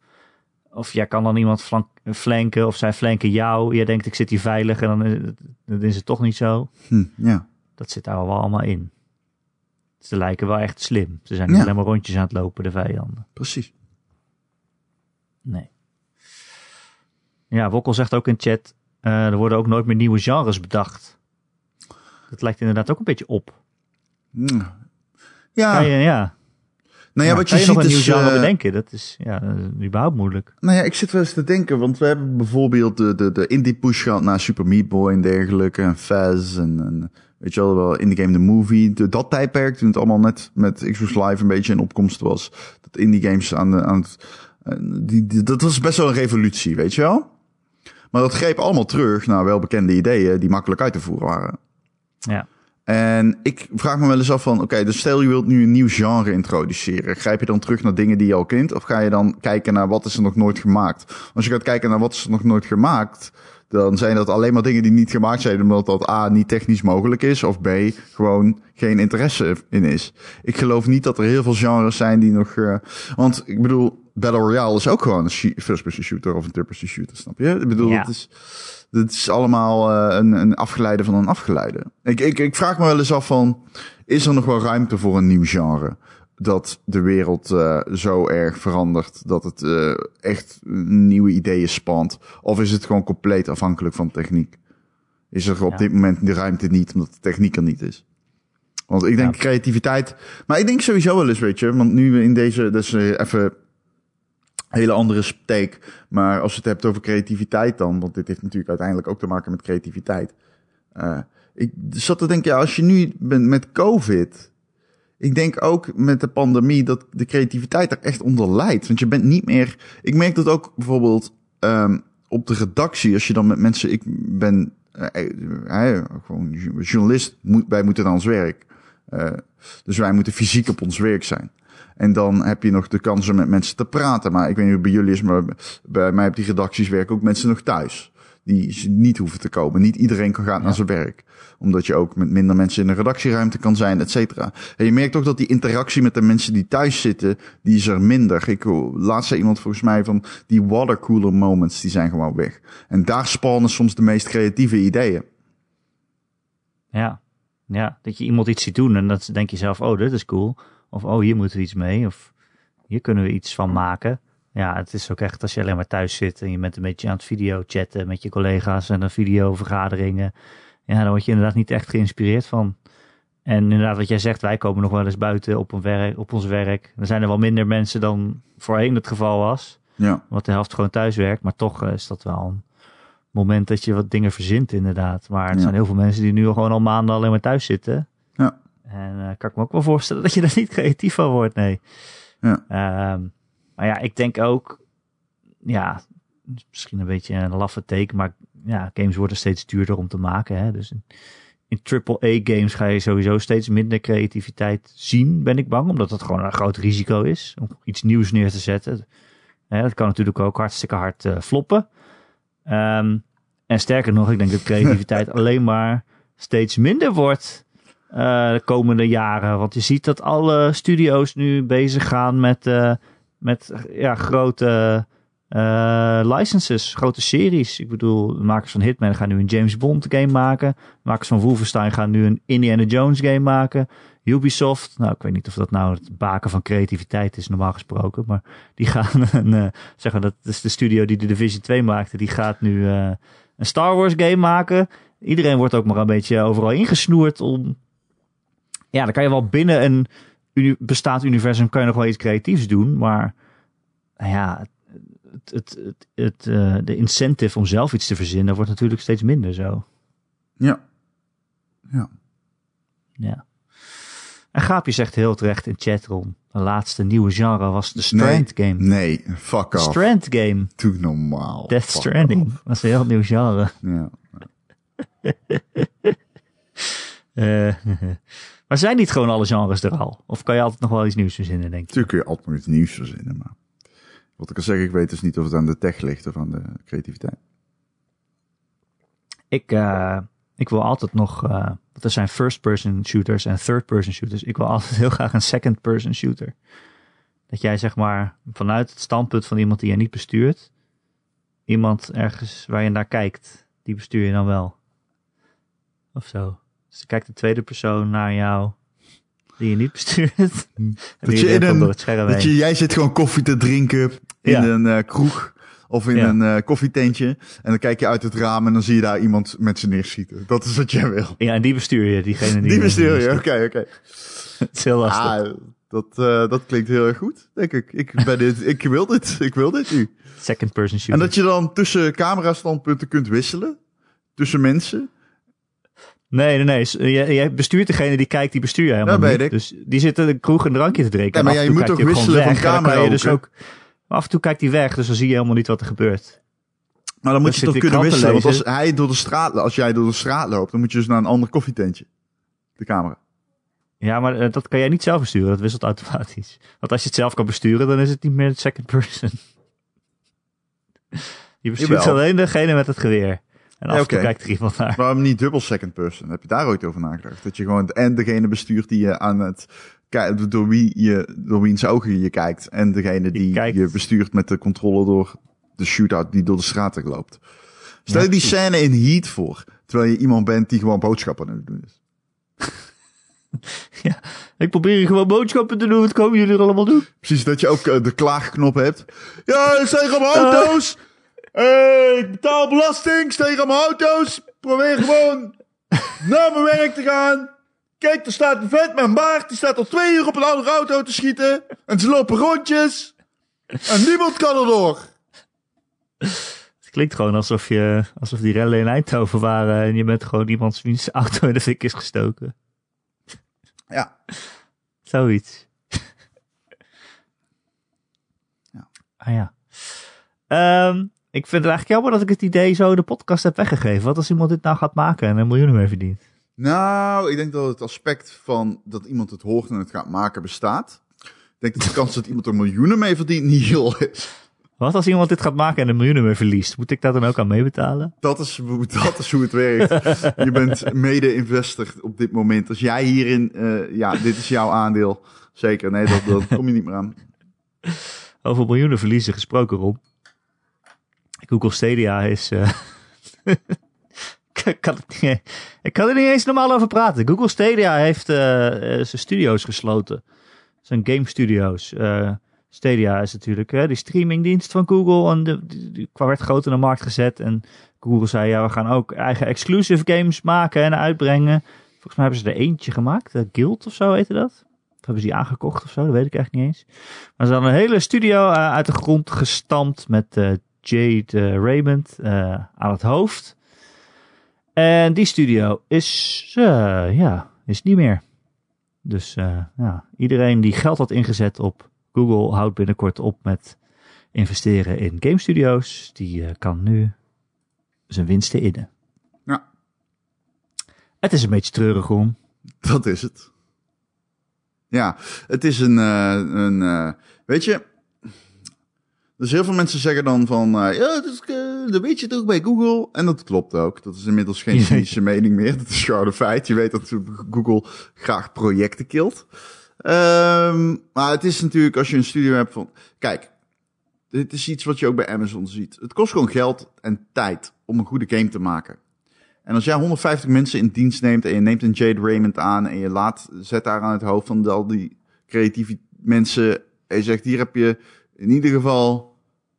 of jij kan dan iemand flank, flanken of zij flanken jou. Jij denkt ik zit hier veilig en dan is, het- dan is het toch niet zo. hm, ja. Dat zit daar wel allemaal in. Ze lijken wel echt slim. Ze zijn niet Ja. alleen maar rondjes aan het lopen, de vijanden. precies. Nee. Ja, Wokkel zegt ook in chat, eh, er worden ook nooit meer nieuwe genres bedacht. Dat lijkt inderdaad ook een beetje op. Hm. Ja, Kan je, ja. nou ja, Ja, wat je je ziet nog een nieuw genre eh, bedenken? Dat is, ja, überhaupt moeilijk. Nou ja, ik zit wel eens te denken, want we hebben bijvoorbeeld de, de, de indie push gehad naar Super Meat Boy en dergelijke, en Faz en, en weet je wel, wel Indie Game The Movie. De, dat tijdperk, toen het allemaal net met Xbox Live een beetje in opkomst was, dat indie games aan, de, aan het, eh, die, die- dat was best wel een revolutie, weet je wel? Maar dat greep allemaal terug naar welbekende ideeën die makkelijk uit te voeren waren. Ja. En ik vraag me wel eens af van, oké, dus stel je wilt nu een nieuw genre introduceren. Grijp je dan terug naar dingen die je al kent? Of ga je dan kijken naar wat is er nog nooit gemaakt? Als je gaat kijken naar wat is er nog nooit gemaakt, dan zijn dat alleen maar dingen die niet gemaakt zijn omdat dat A, niet technisch mogelijk is, of B, gewoon geen interesse in is. Ik geloof niet dat er heel veel genres zijn die nog, eh, want ik bedoel, Battle Royale is ook gewoon een first-person shooter of een third-person shooter, snap je? Ik bedoel, Ja. het is... Het is allemaal eh, een, een afgeleide van een afgeleide. Ik, ik, ik vraag me wel eens af van, is er nog wel ruimte voor een nieuw genre? Dat de wereld eh, zo erg verandert dat het eh, echt nieuwe ideeën spant? Of is het gewoon compleet afhankelijk van techniek? Is er op Ja. dit moment de ruimte niet, omdat de techniek er niet is? Want ik denk Ja. creativiteit... Maar ik denk sowieso wel eens, weet je... Want nu we in deze... Dus even hele andere steek. Maar als je het hebt over creativiteit dan, want dit heeft natuurlijk uiteindelijk ook te maken met creativiteit. Eh, ik zat te denken, ja, als je nu bent met COVID, ik denk ook met de pandemie dat de creativiteit er echt onder leidt. Want je bent niet meer. Ik merk dat ook bijvoorbeeld ehm, op de redactie, als je dan met mensen. Ik ben eh, gewoon journalist, moet, wij moeten aan ons werk. Dus wij moeten fysiek op ons werk zijn. En dan heb je nog de kans om met mensen te praten. Maar ik weet niet hoe het bij jullie is, maar bij mij op die redacties werken ook mensen nog thuis. Die niet hoeven te komen. Niet iedereen kan gaan naar zijn werk. Omdat je ook met minder mensen in de redactieruimte kan zijn, et cetera. En je merkt ook dat die interactie met de mensen die thuis zitten, die is er minder. Ik laatst zei iemand volgens mij van die watercooler moments, die zijn gewoon weg. En daar spannen soms de meest creatieve ideeën. Ja. ja, dat je iemand iets ziet doen en dan denk je zelf, oh, dit is cool. Of, oh, hier moeten we iets mee. Of, hier kunnen we iets van maken. Ja, het is ook echt als je alleen maar thuis zit en je bent een beetje aan het video chatten met je collega's en een videovergaderingen. Ja, dan word je inderdaad niet echt geïnspireerd van. En inderdaad, wat jij zegt, wij komen nog wel eens buiten op, een werk, op ons werk. Er zijn er wel minder mensen dan voorheen het geval was. Ja. Want de helft gewoon thuis werkt. Maar toch eh, is dat wel een moment dat je wat dingen verzint, inderdaad. Maar er Ja. zijn heel veel mensen die nu gewoon al maanden alleen maar thuis zitten. En eh, kan ik me ook wel voorstellen dat je er niet creatief van wordt, nee. Ja. Ehm, maar ja, ik denk ook, ja, misschien een beetje een laffe teken, maar ja, games worden steeds duurder om te maken. Hè? Dus in, in AAA-games ga je sowieso steeds minder creativiteit zien, ben ik bang. Omdat het gewoon een groot risico is om iets nieuws neer te zetten. Dat kan natuurlijk ook hartstikke hard eh, floppen. Ehm, en sterker nog, ik denk dat creativiteit alleen maar steeds minder wordt de komende jaren. Want je ziet dat alle studio's nu bezig gaan met, eh, met ja, grote eh, licenses, grote series. Ik bedoel, makers van Hitman gaan nu een James Bond game maken. Makers van Wolfenstein gaan nu een Indiana Jones game maken. Ubisoft, nou ik weet niet of dat nou het baken van creativiteit is normaal gesproken. Maar die gaan een, eh, zeggen dat is de studio die de Division 2 maakte. Die gaat nu eh, een Star Wars game maken. Iedereen wordt ook maar een beetje overal ingesnoerd om... Ja, dan kan je wel binnen een uni bestaand universum kan je nog wel iets creatiefs doen. Maar nou ja, het, het, het, het, eh, de incentive om zelf iets te verzinnen wordt natuurlijk steeds minder zo. Ja. Ja. Ja. En Gaapje zegt heel terecht in chatroom. De laatste nieuwe genre was de Strand game. Nee, fuck off. Strand game. Doe normaal. Death Fuck Stranding. off. Dat is een heel nieuw genre. Ja. Eh, maar zijn niet gewoon alle genres er al? Of kan je altijd nog wel iets nieuws verzinnen, denk je? Natuurlijk kun je altijd nog iets nieuws verzinnen, maar... Wat ik al zeg, ik weet dus niet of het aan de tech ligt of aan de creativiteit. Ik, eh, ik wil altijd nog... eh, want er zijn first-person shooters en third-person shooters. Ik wil altijd heel graag een second-person shooter. Dat jij zeg maar vanuit het standpunt van iemand die je niet bestuurt... Iemand ergens waar je naar kijkt, die bestuur je dan wel. Of zo. Dus dan kijkt de tweede persoon naar jou die je niet bestuurt. en die je in een- door het scherm Dat heen. je, jij zit gewoon koffie te drinken in Ja. een eh, kroeg of in Ja. een eh, koffietentje. En dan kijk je uit het raam en dan zie je daar iemand met ze neerschieten. Dat is wat jij wil. Ja, en die bestuur je, diegene die... Die bestuur je, oké, oké. Het is heel lastig. Ah, dat, eh, dat klinkt heel erg goed, denk ik. Ik, ben dit, ik wil dit, ik wil dit nu. Second person shooter. En dat je dan tussen camerastandpunten kunt wisselen. Tussen mensen. Nee, nee, nee. Jij, jij bestuurt degene die kijkt, die bestuur je helemaal Dat weet niet. ik. Dus die zit in de kroeg een drankje te drinken. Ja, maar ja, en je moet toch wisselen van je camera dus ook... Maar af en toe kijkt hij weg, dus dan zie je helemaal niet wat er gebeurt. Maar dan moet je toch kunnen wisselen. Want als, hij door de straat, als jij door de straat loopt, dan moet je dus naar een ander koffietentje. De camera. Ja, maar eh, dat kan jij niet zelf besturen. Dat wisselt automatisch. Want als je het zelf kan besturen, dan is het niet meer het second person. Je bestuurt Jawel. alleen degene met het geweer. En af Ja, en toe kijkt er iemand naar. Waarom niet dubbel second person? Heb je daar ooit over nagedacht? Dat je gewoon en degene bestuurt die je aan het door wie je door wiens ogen je kijkt en degene die kijkt- je bestuurt met de controle door de shootout die door de straat loopt. Stel je Ja, die scène in Heat voor, terwijl je iemand bent die gewoon boodschappen aan het doen is. Ik probeer gewoon boodschappen te doen. Wat komen jullie er allemaal doen? Precies, dat je ook eh, de klaagknop hebt. Ja, steeg aan mijn auto's! Eh, ik betaal belasting, steeg aan mijn auto's! Probeer gewoon naar mijn werk te gaan. Kijk, er staat een vent met een baard, die staat al twee uur op een andere auto te schieten. En ze lopen rondjes. En niemand kan erdoor. Het klinkt gewoon alsof, je, alsof die rellen in Eindhoven waren en je bent gewoon iemands wiens auto in de fik is gestoken. Ja, Zoiets. Ja. Ah ja. Ehm, ik vind het eigenlijk jammer dat ik het idee zo de podcast heb weggegeven. Wat als iemand dit nou gaat maken en er miljoenen mee verdient? nou, ik denk dat het aspect van dat iemand het hoort en het gaat maken bestaat. Ik denk dat de kans dat iemand er miljoenen mee verdient niet heel is. Wat als iemand dit gaat maken en er miljoenen mee verliest? Moet ik daar dan ook aan meebetalen? Dat is, hoe- dat is hoe het werkt. Je bent mede-investor op dit moment. Als jij hierin, eh, ja, dit is jouw aandeel. Zeker, nee, dat, dat kom je niet meer aan. Over miljoenen verliezen gesproken, Rob. Google Stadia is... eh, ik, kan er niet eens normaal over praten. Google Stadia heeft eh, eh, zijn studio's gesloten. Zijn game studio's. Stadia is natuurlijk eh, die streamingdienst van Google. En de, die, werd groot in de markt gezet. En Google zei, ja, we gaan ook eigen exclusive games maken en uitbrengen. Volgens mij hebben ze er eentje gemaakt. Guild of zo heette dat. Of hebben ze die aangekocht of zo? Dat weet ik eigenlijk niet eens. Maar ze hadden een hele studio uit de grond gestampt met uh, Jade Raymond aan het hoofd. En die studio is, ja, is niet meer. Dus ja, iedereen die geld had ingezet op Google houdt binnenkort op met investeren in game studios. Die kan nu zijn winsten innen. Ja. Het is een beetje treurig om. Dat is het. Ja, het is een, uh, een uh, weet je, dus heel veel mensen zeggen dan van, uh, ja, dat, is, dat weet je toch bij Google. En dat klopt ook. Dat is inmiddels geen cynische mening meer. Dat is gewoon een feit. Je weet dat Google graag projecten kilt. Um, maar het is natuurlijk, als je een studio hebt van, kijk, dit is iets wat je ook bij Amazon ziet. Het kost gewoon geld en tijd om een goede game te maken. En als jij 150 mensen in dienst neemt en je neemt een Jade Raymond aan en je laat, zet daar aan het hoofd van al die creatieve mensen en je zegt hier heb je in ieder geval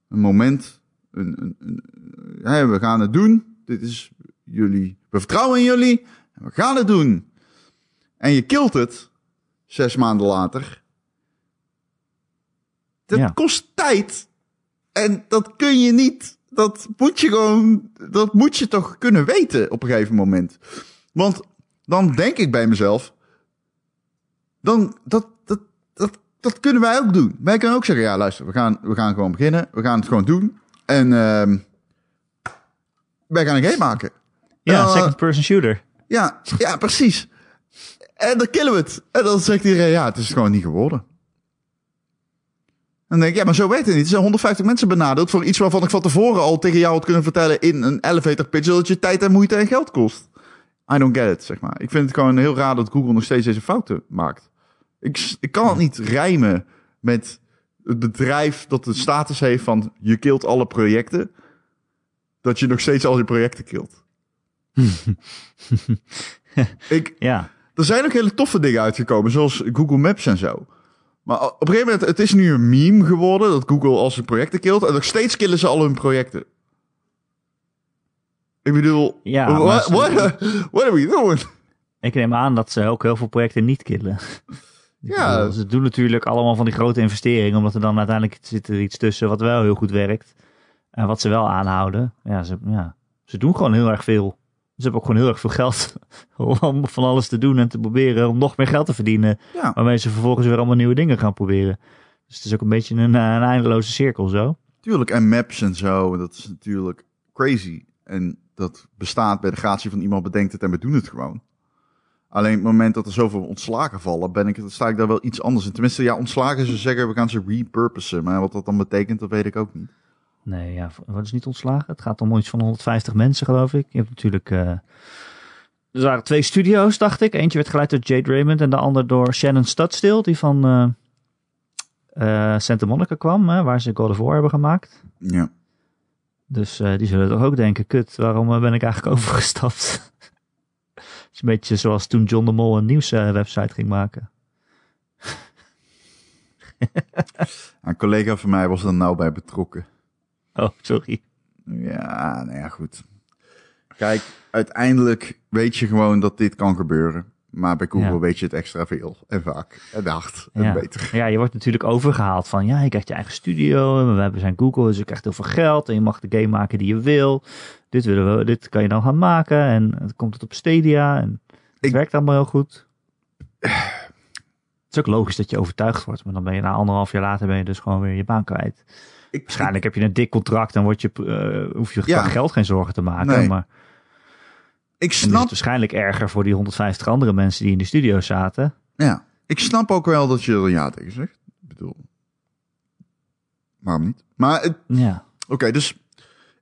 een moment, een, een, we gaan het doen. Dit is jullie, we vertrouwen in jullie we gaan het doen. En je kilt het zes maanden later. Dat ja. kost tijd. En dat kun je niet dat moet je gewoon, dat moet je toch kunnen weten op een gegeven moment. Want dan denk ik bij mezelf, dan, dat, dat, dat, dat kunnen wij ook doen. Wij kunnen ook zeggen, ja luister, we gaan, we gaan gewoon beginnen, we gaan het gewoon doen. En uh, wij gaan een game maken. Ja, uh, second person shooter. Ja, ja, precies. En dan killen we het. En dan zegt iedereen, ja, het is gewoon niet geworden. Dan denk ik, ja, maar zo weet het niet. Er zijn 150 mensen benadeeld voor iets waarvan ik van tevoren al tegen jou had kunnen vertellen in een elevator pitch dat je tijd en moeite en geld kost. I don't get it, zeg maar. Ik vind het gewoon heel raar dat Google nog steeds deze fouten maakt. Ik, ik kan het niet rijmen met het bedrijf dat de status heeft van je kilt alle projecten, dat je nog steeds al die projecten kilt. ik, ja. Er zijn ook hele toffe dingen uitgekomen, zoals Google Maps en zo. Maar op een gegeven moment, het is nu een meme geworden dat Google al zijn projecten kilt. En nog steeds killen ze al hun projecten. Ik bedoel, ja, what, what, what are we doing? Ik neem aan dat ze ook heel veel projecten niet killen. Ja. ze doen natuurlijk allemaal van die grote investeringen, omdat er dan uiteindelijk zit er iets tussen wat wel heel goed werkt. En wat ze wel aanhouden. Ja, ze, ja, ze doen gewoon heel erg veel. Ze hebben ook gewoon heel erg veel geld om van alles te doen en te proberen om nog meer geld te verdienen. Ja. Waarmee ze vervolgens weer allemaal nieuwe dingen gaan proberen. Dus het is ook een beetje een, een eindeloze cirkel zo. Tuurlijk, en maps en zo, dat is natuurlijk crazy. En dat bestaat bij de gratie van iemand bedenkt het en we doen het gewoon. Alleen op het moment dat er zoveel ontslagen vallen, ben ik, sta ik daar wel iets anders in. Tenminste, ja, ontslagen, ze zeggen we gaan ze repurposen. Maar wat dat dan betekent, dat weet ik ook niet. Nee, ja, wat is niet ontslagen? Het gaat om iets van 150 mensen, geloof ik. Je hebt natuurlijk. Uh, er waren twee studio's, dacht ik. Eentje werd geleid door Jade Raymond en de ander door Shannon Studstill, die van uh, uh, Santa Monica kwam, hè, waar ze God of War hebben gemaakt. Ja. Dus die zullen toch ook denken: kut, waarom ben ik eigenlijk overgestapt? Is een beetje zoals toen John de Mol een nieuwswebsite ging maken. een collega van mij was er nou bij betrokken. Oh, sorry. Ja, nou ja, goed. Kijk, uiteindelijk weet je gewoon dat dit kan gebeuren. Maar bij Google weet je het extra veel en vaak en hard en ja. beter. Ja, je wordt natuurlijk overgehaald van ja, je krijgt je eigen studio. En we hebben zijn Google, dus je krijgt heel veel geld. En je mag de game maken die je wil. Dit, willen we, dit kan je dan gaan maken. En het komt het op Stadia. En het Ik, werkt allemaal heel goed. Het is ook logisch dat je overtuigd wordt. Maar dan ben je na anderhalf jaar later ben je dus gewoon weer je baan kwijt. Ik, Waarschijnlijk heb je een dik contract, dan word je, uh, hoef je ja. geld geen zorgen te maken. Nee. Maar ik snap. Het waarschijnlijk erger voor die 150 andere mensen die in de studio zaten. Ja, ik snap ook wel dat je er ja tegen zegt. Ik bedoel, waarom niet? Maar het, ja. Oké, okay, dus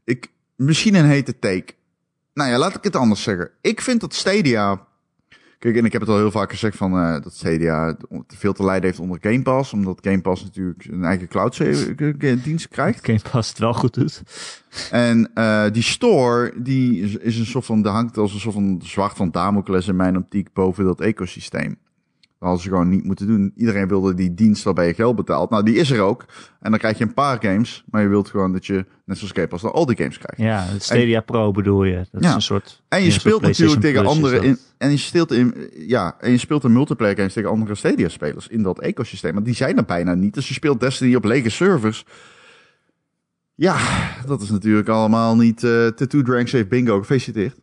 ik misschien een hete take. Nou ja, laat ik het anders zeggen. Ik vind dat Stadia Kijk, en ik heb het al heel vaak gezegd van uh, dat te veel te lijden heeft onder Game Pass. Omdat Game Pass natuurlijk een eigen cloud dienst krijgt. Game Pass het wel goed doet. En uh, die store, die is, is een soort van, de hangt als een soort van zwart van Damocles in mijn optiek boven dat ecosysteem. Hadden ze gewoon niet moeten doen. Iedereen wilde die dienst waarbij je geld betaalt. Nou, die is er ook. En dan krijg je een paar games. Maar je wilt gewoon dat je, net zoals Game Pass, dan al die games krijgt. Ja, het Stadia Pro bedoel je. Dat Ja. is een soort... En je speelt natuurlijk tegen Plus andere in, dat. en je speelt in ja, en je speelt een multiplayer games tegen andere Stadia spelers in dat ecosysteem. Maar die zijn er bijna niet. Dus je speelt Destiny op lege servers. Ja, dat is natuurlijk allemaal niet eh tattoo drank safe bingo. Gefeliciteerd.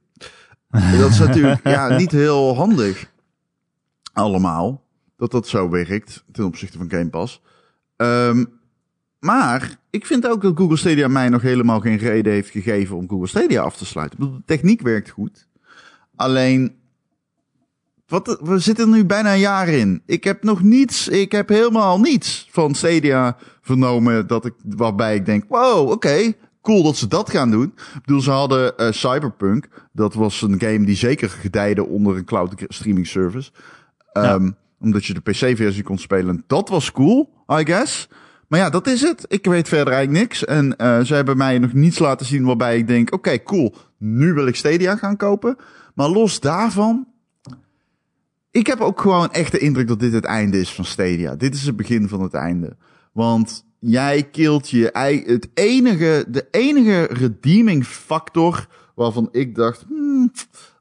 dat is natuurlijk ja, niet heel handig. Allemaal. Dat dat zo werkt ten opzichte van Game Pass. Ehm, maar ik vind ook dat Google Stadia mij nog helemaal geen reden heeft gegeven om Google Stadia af te sluiten. De techniek werkt goed. Alleen, wat, we zitten er nu bijna een jaar in. Ik heb nog niets, ik heb helemaal niets van Stadia vernomen dat ik, waarbij ik denk, wow, oké, cool dat ze dat gaan doen. Ik bedoel, ze hadden eh, Cyberpunk. Dat was een game die zeker gedijde onder een cloud streaming service. Ehm, Omdat je de PC-versie kon spelen. Dat was cool, I guess. Maar ja, dat is het. Ik weet verder eigenlijk niks. En eh, ze hebben mij nog niets laten zien waarbij ik denk... Oké, cool. Nu wil ik Stadia gaan kopen. Maar los daarvan... Ik heb ook gewoon echt de indruk dat dit het einde is van Stadia. Dit is het begin van het einde. Want jij kilt je het enige, de enige redeeming factor waarvan ik dacht, hmm,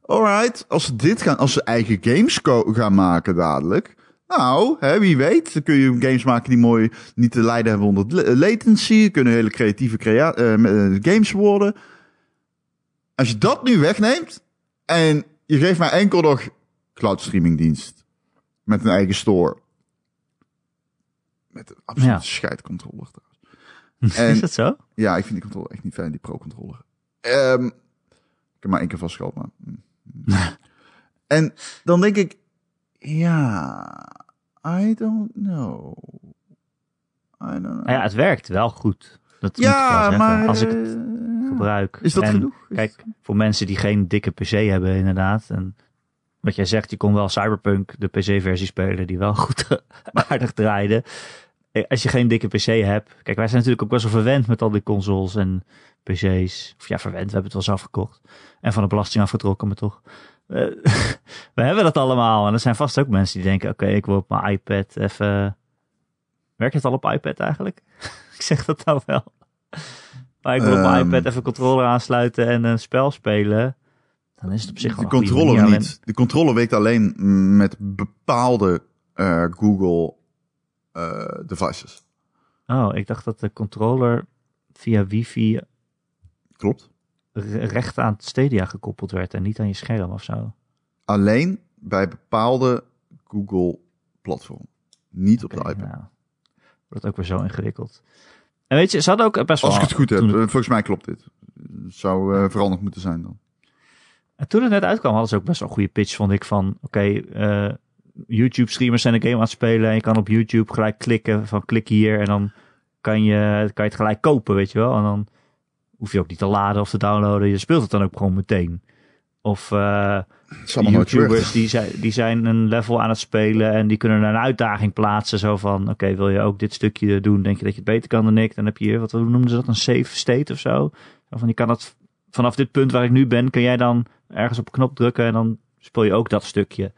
alright, als ze dit gaan, als ze eigen games gaan maken dadelijk, nou, hè, wie weet, dan kun je games maken die mooi niet te lijden hebben onder la- latency, kunnen hele creatieve crea- eh, eh, games worden. Als je dat nu wegneemt en je geeft mij enkel nog cloud streaming dienst met een eigen store. Met een absolute Ja. scheidcontroller trouwens. En- Is dat zo? Ja, ik vind die controller echt niet fijn, die pro-controller. Ehm, ik heb maar één keer vastgehaald, maar... mm. en dan denk ik, ja, I don't know. I don't know. Nou ja, het werkt wel goed. Dat moet ik wel ja, maar... Als ik het eh, gebruik. Is dat En genoeg? Is Kijk, voor mensen die geen dikke PC hebben inderdaad. En wat jij zegt, je kon wel Cyberpunk, de PC-versie spelen, die wel goed aardig draaide. Eh, Als je geen dikke PC hebt. Kijk, wij zijn natuurlijk ook best wel verwend met al die consoles en PC's. Of ja, verwend, we hebben het wel zelf gekocht. En van de belasting afgetrokken, maar toch. Eh, we hebben dat allemaal. En er zijn vast ook mensen die denken, oké, ik wil op mijn iPad even... Werkt het al op iPad eigenlijk? ik zeg dat nou wel. Maar ik wil op mijn Ehm. iPad even een controller aansluiten en een spel spelen. Dan is het op zich wel de controller niet. De controller werkt alleen met bepaalde eh, Google eh, devices. Oh, ik dacht dat de controller via wifi Klopt. re- recht aan het Stadia gekoppeld werd en niet aan je scherm of zo. Alleen bij bepaalde Google platform. Niet op de iPad. nou, wordt ook weer zo ingewikkeld. En weet je, ze hadden ook best wel... Als ik het goed heb. eh, Volgens mij klopt dit. Het zou eh, veranderd moeten zijn dan. En toen het net uitkwam, hadden ze ook best wel een goede pitch, vond ik. Van, oké, eh, YouTube-streamers zijn een game aan het spelen. En je kan op YouTube gelijk klikken van klik hier. En dan kan je, kan je het gelijk kopen, weet je wel. En dan hoef je ook niet te laden of te downloaden. Je speelt het dan ook gewoon meteen. Of gebeurd. YouTubers die zijn, die zijn een level aan het spelen. En die kunnen een uitdaging plaatsen. Zo van, oké, wil je ook dit stukje doen? Denk je dat je het beter kan dan ik? Dan heb je hier, wat hoe noemden ze dat? Een safe state of zo? Zo van, je kan het vanaf dit punt waar ik nu ben, kan jij dan ergens op een knop drukken en dan speel je ook dat stukje.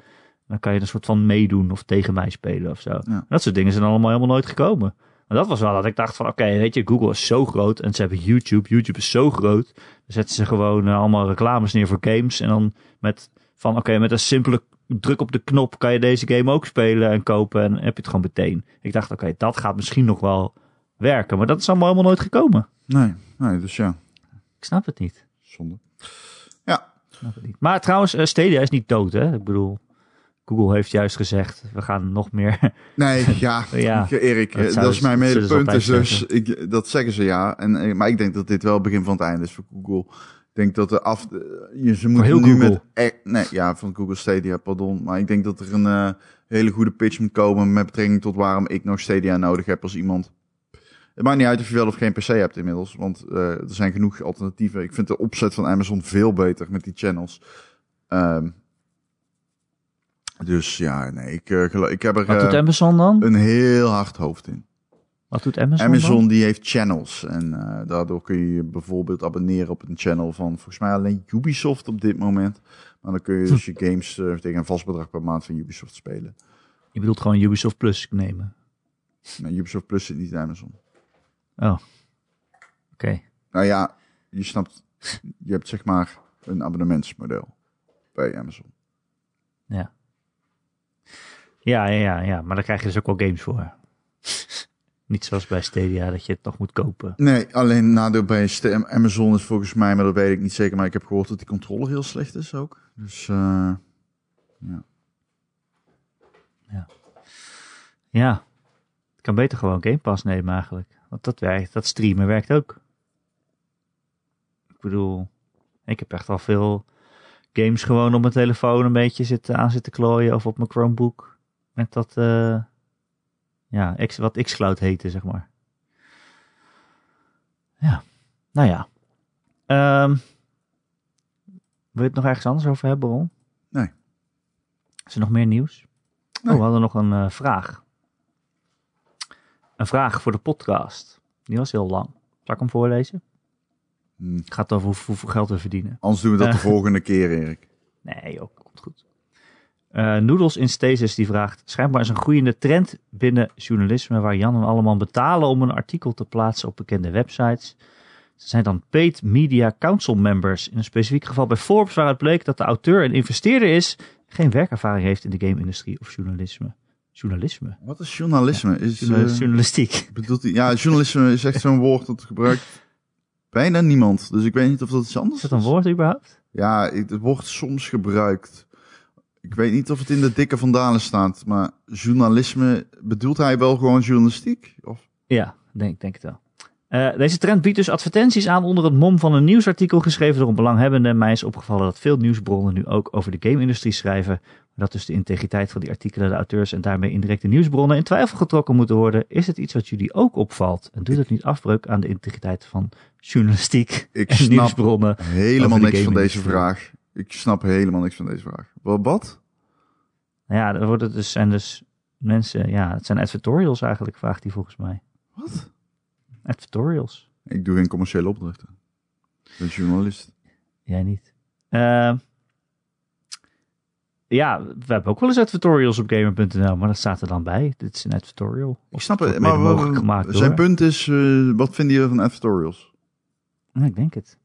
Dan kan je een soort van meedoen of tegen mij spelen of zo. Ja. Dat soort dingen zijn allemaal helemaal nooit gekomen. Maar dat was wel dat ik dacht van, oké, weet je, Google is zo groot en ze hebben YouTube. YouTube is zo groot. Dan zetten ze gewoon eh, allemaal reclames neer voor games. En dan met van, oké, met een simpele druk op de knop kan je deze game ook spelen en kopen. En heb je het gewoon meteen. Ik dacht, oké, dat gaat misschien nog wel werken. Maar dat is allemaal helemaal nooit gekomen. Nee, nee, dus ja, Ik snap het niet. zonde. Ja, het niet. Maar trouwens, eh, Stadia is niet dood, hè? Ik bedoel, Google heeft juist gezegd, we gaan nog meer... nee, ja, Ja, Erik, dat dat, zouden is mijn hele ze punt. Dus, dus ik, dat zeggen ze ja. En, eh, maar ik denk dat dit wel het begin van het einde is voor Google. Ik denk dat de af, je, ze moeten heel nu Google. met, eh, nee, ja, van Google Stadia, pardon. Maar ik denk dat er een eh, hele goede pitch moet komen met betrekking tot waarom ik nog Stadia nodig heb als iemand. Het maakt niet uit of je wel of geen PC hebt inmiddels, want eh, er zijn genoeg alternatieven. Ik vind de opzet van Amazon veel beter met die channels. Ehm, dus ja, nee, ik, eh, ik heb er Wat eh, doet Amazon dan? een heel hard hoofd in. Wat doet Amazon, Amazon dan? die heeft channels en eh, daardoor kun je je bijvoorbeeld abonneren op een channel van volgens mij alleen Ubisoft op dit moment. Maar dan kun je dus je games tegen een vast bedrag per maand van Ubisoft spelen. Je bedoelt gewoon Ubisoft Plus nemen. Nee, Ubisoft Plus zit niet in Amazon. Oh. Oké. Nou ja, je snapt, je hebt zeg maar een abonnementsmodel bij Amazon. Ja. Ja, ja, ja, ja. Maar daar krijg je dus ook wel games voor. Niet zoals bij Stadia, dat je het nog moet kopen. Nee, alleen nadeel bij Amazon is volgens mij, maar dat weet ik niet zeker, maar ik heb gehoord dat die controle heel slecht is ook. Dus eh, ja. Ja. Ik kan beter gewoon Game Pass nemen eigenlijk. Want dat werkt, dat streamen werkt ook. Ik bedoel, ik heb echt al veel games gewoon op mijn telefoon een beetje zitten, aan zitten klooien. Of op mijn Chromebook. Met dat, eh, ja, X, wat xCloud heette, zeg maar. Ja, nou ja. Ehm, wil je het nog ergens anders over hebben, Ron? Nee. Is er nog meer nieuws? Nee. Oh, we hadden nog een eh, vraag. Een vraag voor de podcast. Die was heel lang. Zal ik hem voorlezen? Hm. Gaat over hoe- hoeveel geld we verdienen. Anders doen we dat de volgende keer, Erik. Nee, ook komt goed. Eh Noodles in Stasis die vraagt: schijnbaar is een groeiende trend binnen journalisme waar Jan en allemaal betalen om een artikel te plaatsen op bekende websites. Ze zijn dan paid media council members. In een specifiek geval bij Forbes waaruit bleek dat de auteur een investeerder is, geen werkervaring heeft in de game-industrie of journalisme. Journalisme? Wat is journalisme? Is, eh, journalistiek. bedoelt hij, ja, journalisme is echt zo'n woord dat gebruikt bijna niemand. Dus ik weet niet of dat iets anders Is dat een woord überhaupt? Ja, het wordt soms gebruikt. Ik weet niet of het in de dikke vandalen staat, maar journalisme, bedoelt hij wel gewoon journalistiek? Of? Ja, denk, denk het wel. Eh, deze trend biedt dus advertenties aan onder het mom van een nieuwsartikel geschreven door een belanghebbende. Mij is opgevallen dat veel nieuwsbronnen nu ook over de game-industrie schrijven. Dat dus de integriteit van die artikelen, de auteurs en daarmee indirect de nieuwsbronnen in twijfel getrokken moeten worden. Is het iets wat jullie ook opvalt? En doet het niet afbreuk aan de integriteit van journalistiek Ik en snap nieuwsbronnen? helemaal niks van deze vraag. Ik snap helemaal niks van deze vraag. Wat? wat? Nou ja, er worden dus, zijn dus mensen, ja, het zijn advertorials eigenlijk, vraagt hij volgens mij. Wat? Advertorials. Ik doe geen commerciële opdrachten. Ben journalist. Jij niet. Ehm, ja, we hebben ook wel eens advertorials op gamer.nl, maar dat staat er dan bij. Dit is een advertorial. Ik snap het maar mogelijk gemaakt zijn door- punt is, eh, wat vinden jullie van advertorials? Ja, ik denk het.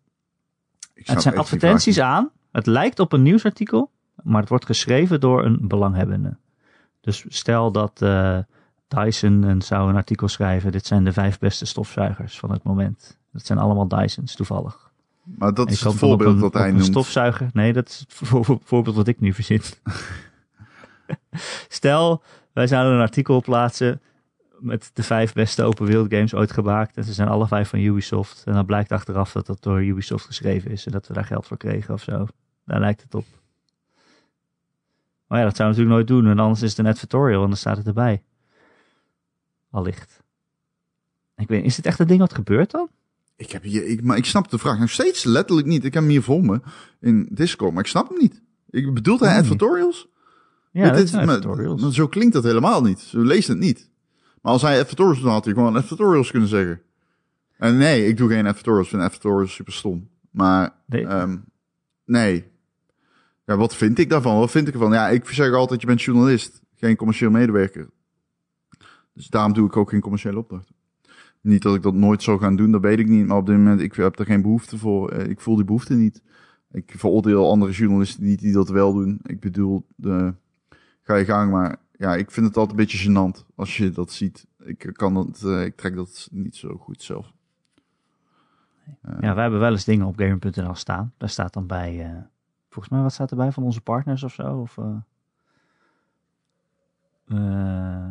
Het zijn advertenties aan. Het lijkt op een nieuwsartikel, maar het wordt geschreven door een belanghebbende. Dus stel dat eh, Dyson een, zou een artikel schrijven. Dit zijn de vijf beste stofzuigers van het moment. Dat zijn allemaal Dysons, toevallig. Maar dat is het voorbeeld een, dat hij noemt. stofzuiger. Nee, dat is het voor- voorbeeld wat ik nu verzin. Stel, wij zouden een artikel plaatsen met de vijf beste open wereld games ooit gemaakt. En ze zijn alle vijf van Ubisoft. En dan blijkt achteraf dat dat door Ubisoft geschreven is. En dat we daar geld voor kregen of zo. Daar lijkt het op. Maar ja, dat zouden we natuurlijk nooit doen. En anders is het een advertorial en dan staat het erbij. Allicht. Ik weet, is dit echt een ding wat gebeurt dan? Ik heb hier, ik, maar ik snap de vraag nog steeds letterlijk niet. Ik heb hem hier voor me in Discord, maar ik snap hem niet. Ik bedoelt hij Nee. advertorials? Ja, Dit- dat dit- maar- advertorials. maar zo klinkt dat helemaal niet. Zo leest het niet. Maar als hij advertorials doet, had hij gewoon advertorials kunnen zeggen. En nee, ik doe geen advertorials. Ik vind advertorials super stom. Maar Nee. ehm, nee. Ja, wat vind ik daarvan? Wat vind ik ervan? Ja, ik zeg altijd, je bent journalist, geen commercieel medewerker. Dus daarom doe ik ook geen commerciële opdrachten. Niet dat ik dat nooit zou gaan doen, dat weet ik niet. Maar op dit moment, ik heb er geen behoefte voor. Eh, Ik voel die behoefte niet. Ik veroordeel andere journalisten niet die dat wel doen. Ik bedoel, de, ga je gang. Maar ja, ik vind het altijd een beetje gênant als je dat ziet. Ik, kan dat, eh, ik trek dat niet zo goed zelf. Ja, wij hebben wel eens dingen op gamer.nl staan. Daar staat dan bij, eh, volgens mij, wat staat erbij van onze partners of zo? Of, eh, eh,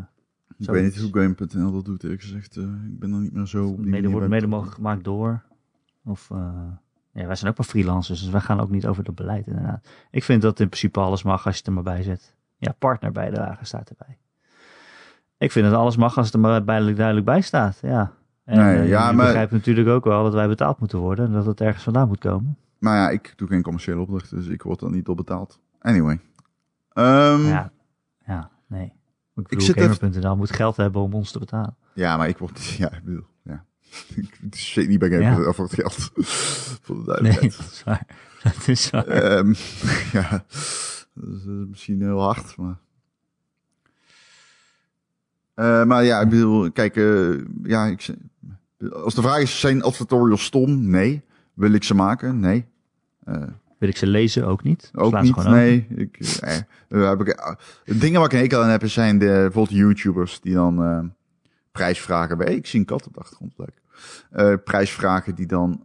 Ik weet niet hoe Game.nl dat doet, eerlijk gezegd. eh, ik ben dan niet meer zo... mede, wordt mede mogelijk gemaakt door. Of, ja, wij zijn ook maar freelancers, dus wij gaan ook niet over het beleid inderdaad. Ik vind dat in principe alles mag als je het er maar bij zet. Ja, partnerbijdrage staat erbij. Ik vind dat alles mag als het er maar duidelijk, duidelijk bij staat, ja. En Nee, ja, je maar- begrijpt natuurlijk ook wel dat wij betaald moeten worden en dat het ergens vandaan moet komen. Maar ja, ik doe geen commerciële opdrachten, dus ik word dan niet op betaald. Anyway. Ehm, ja. Ja, ja, nee. Ik bedoel, zit even- Gamer.nl moet geld hebben om ons te betalen. maar ik word... Ja, ik bedoel... Ja. ik zit niet bij Ja. Game.nl voor het geld. voor de Nee, duidelijkheid. dat is waar. Dat is waar. Ehm, ja, dat is, eh, misschien heel hard, maar... ja, Eh, ja, maar... nee, ja, ik bedoel, kijk, eh, ja, ik, als de vraag is, zijn advertorials stom? Nee. Wil ik ze maken? Nee. Eh, Wil ik ze lezen? Ook niet. ook Slaan niet, over. nee. Ik, eh, eh, heb ik, eh, de dingen waar ik een hekel aan heb, zijn de, bijvoorbeeld YouTubers die dan prijsvragen. Ik zie een kat op de achtergrond, leuk. Prijsvragen die dan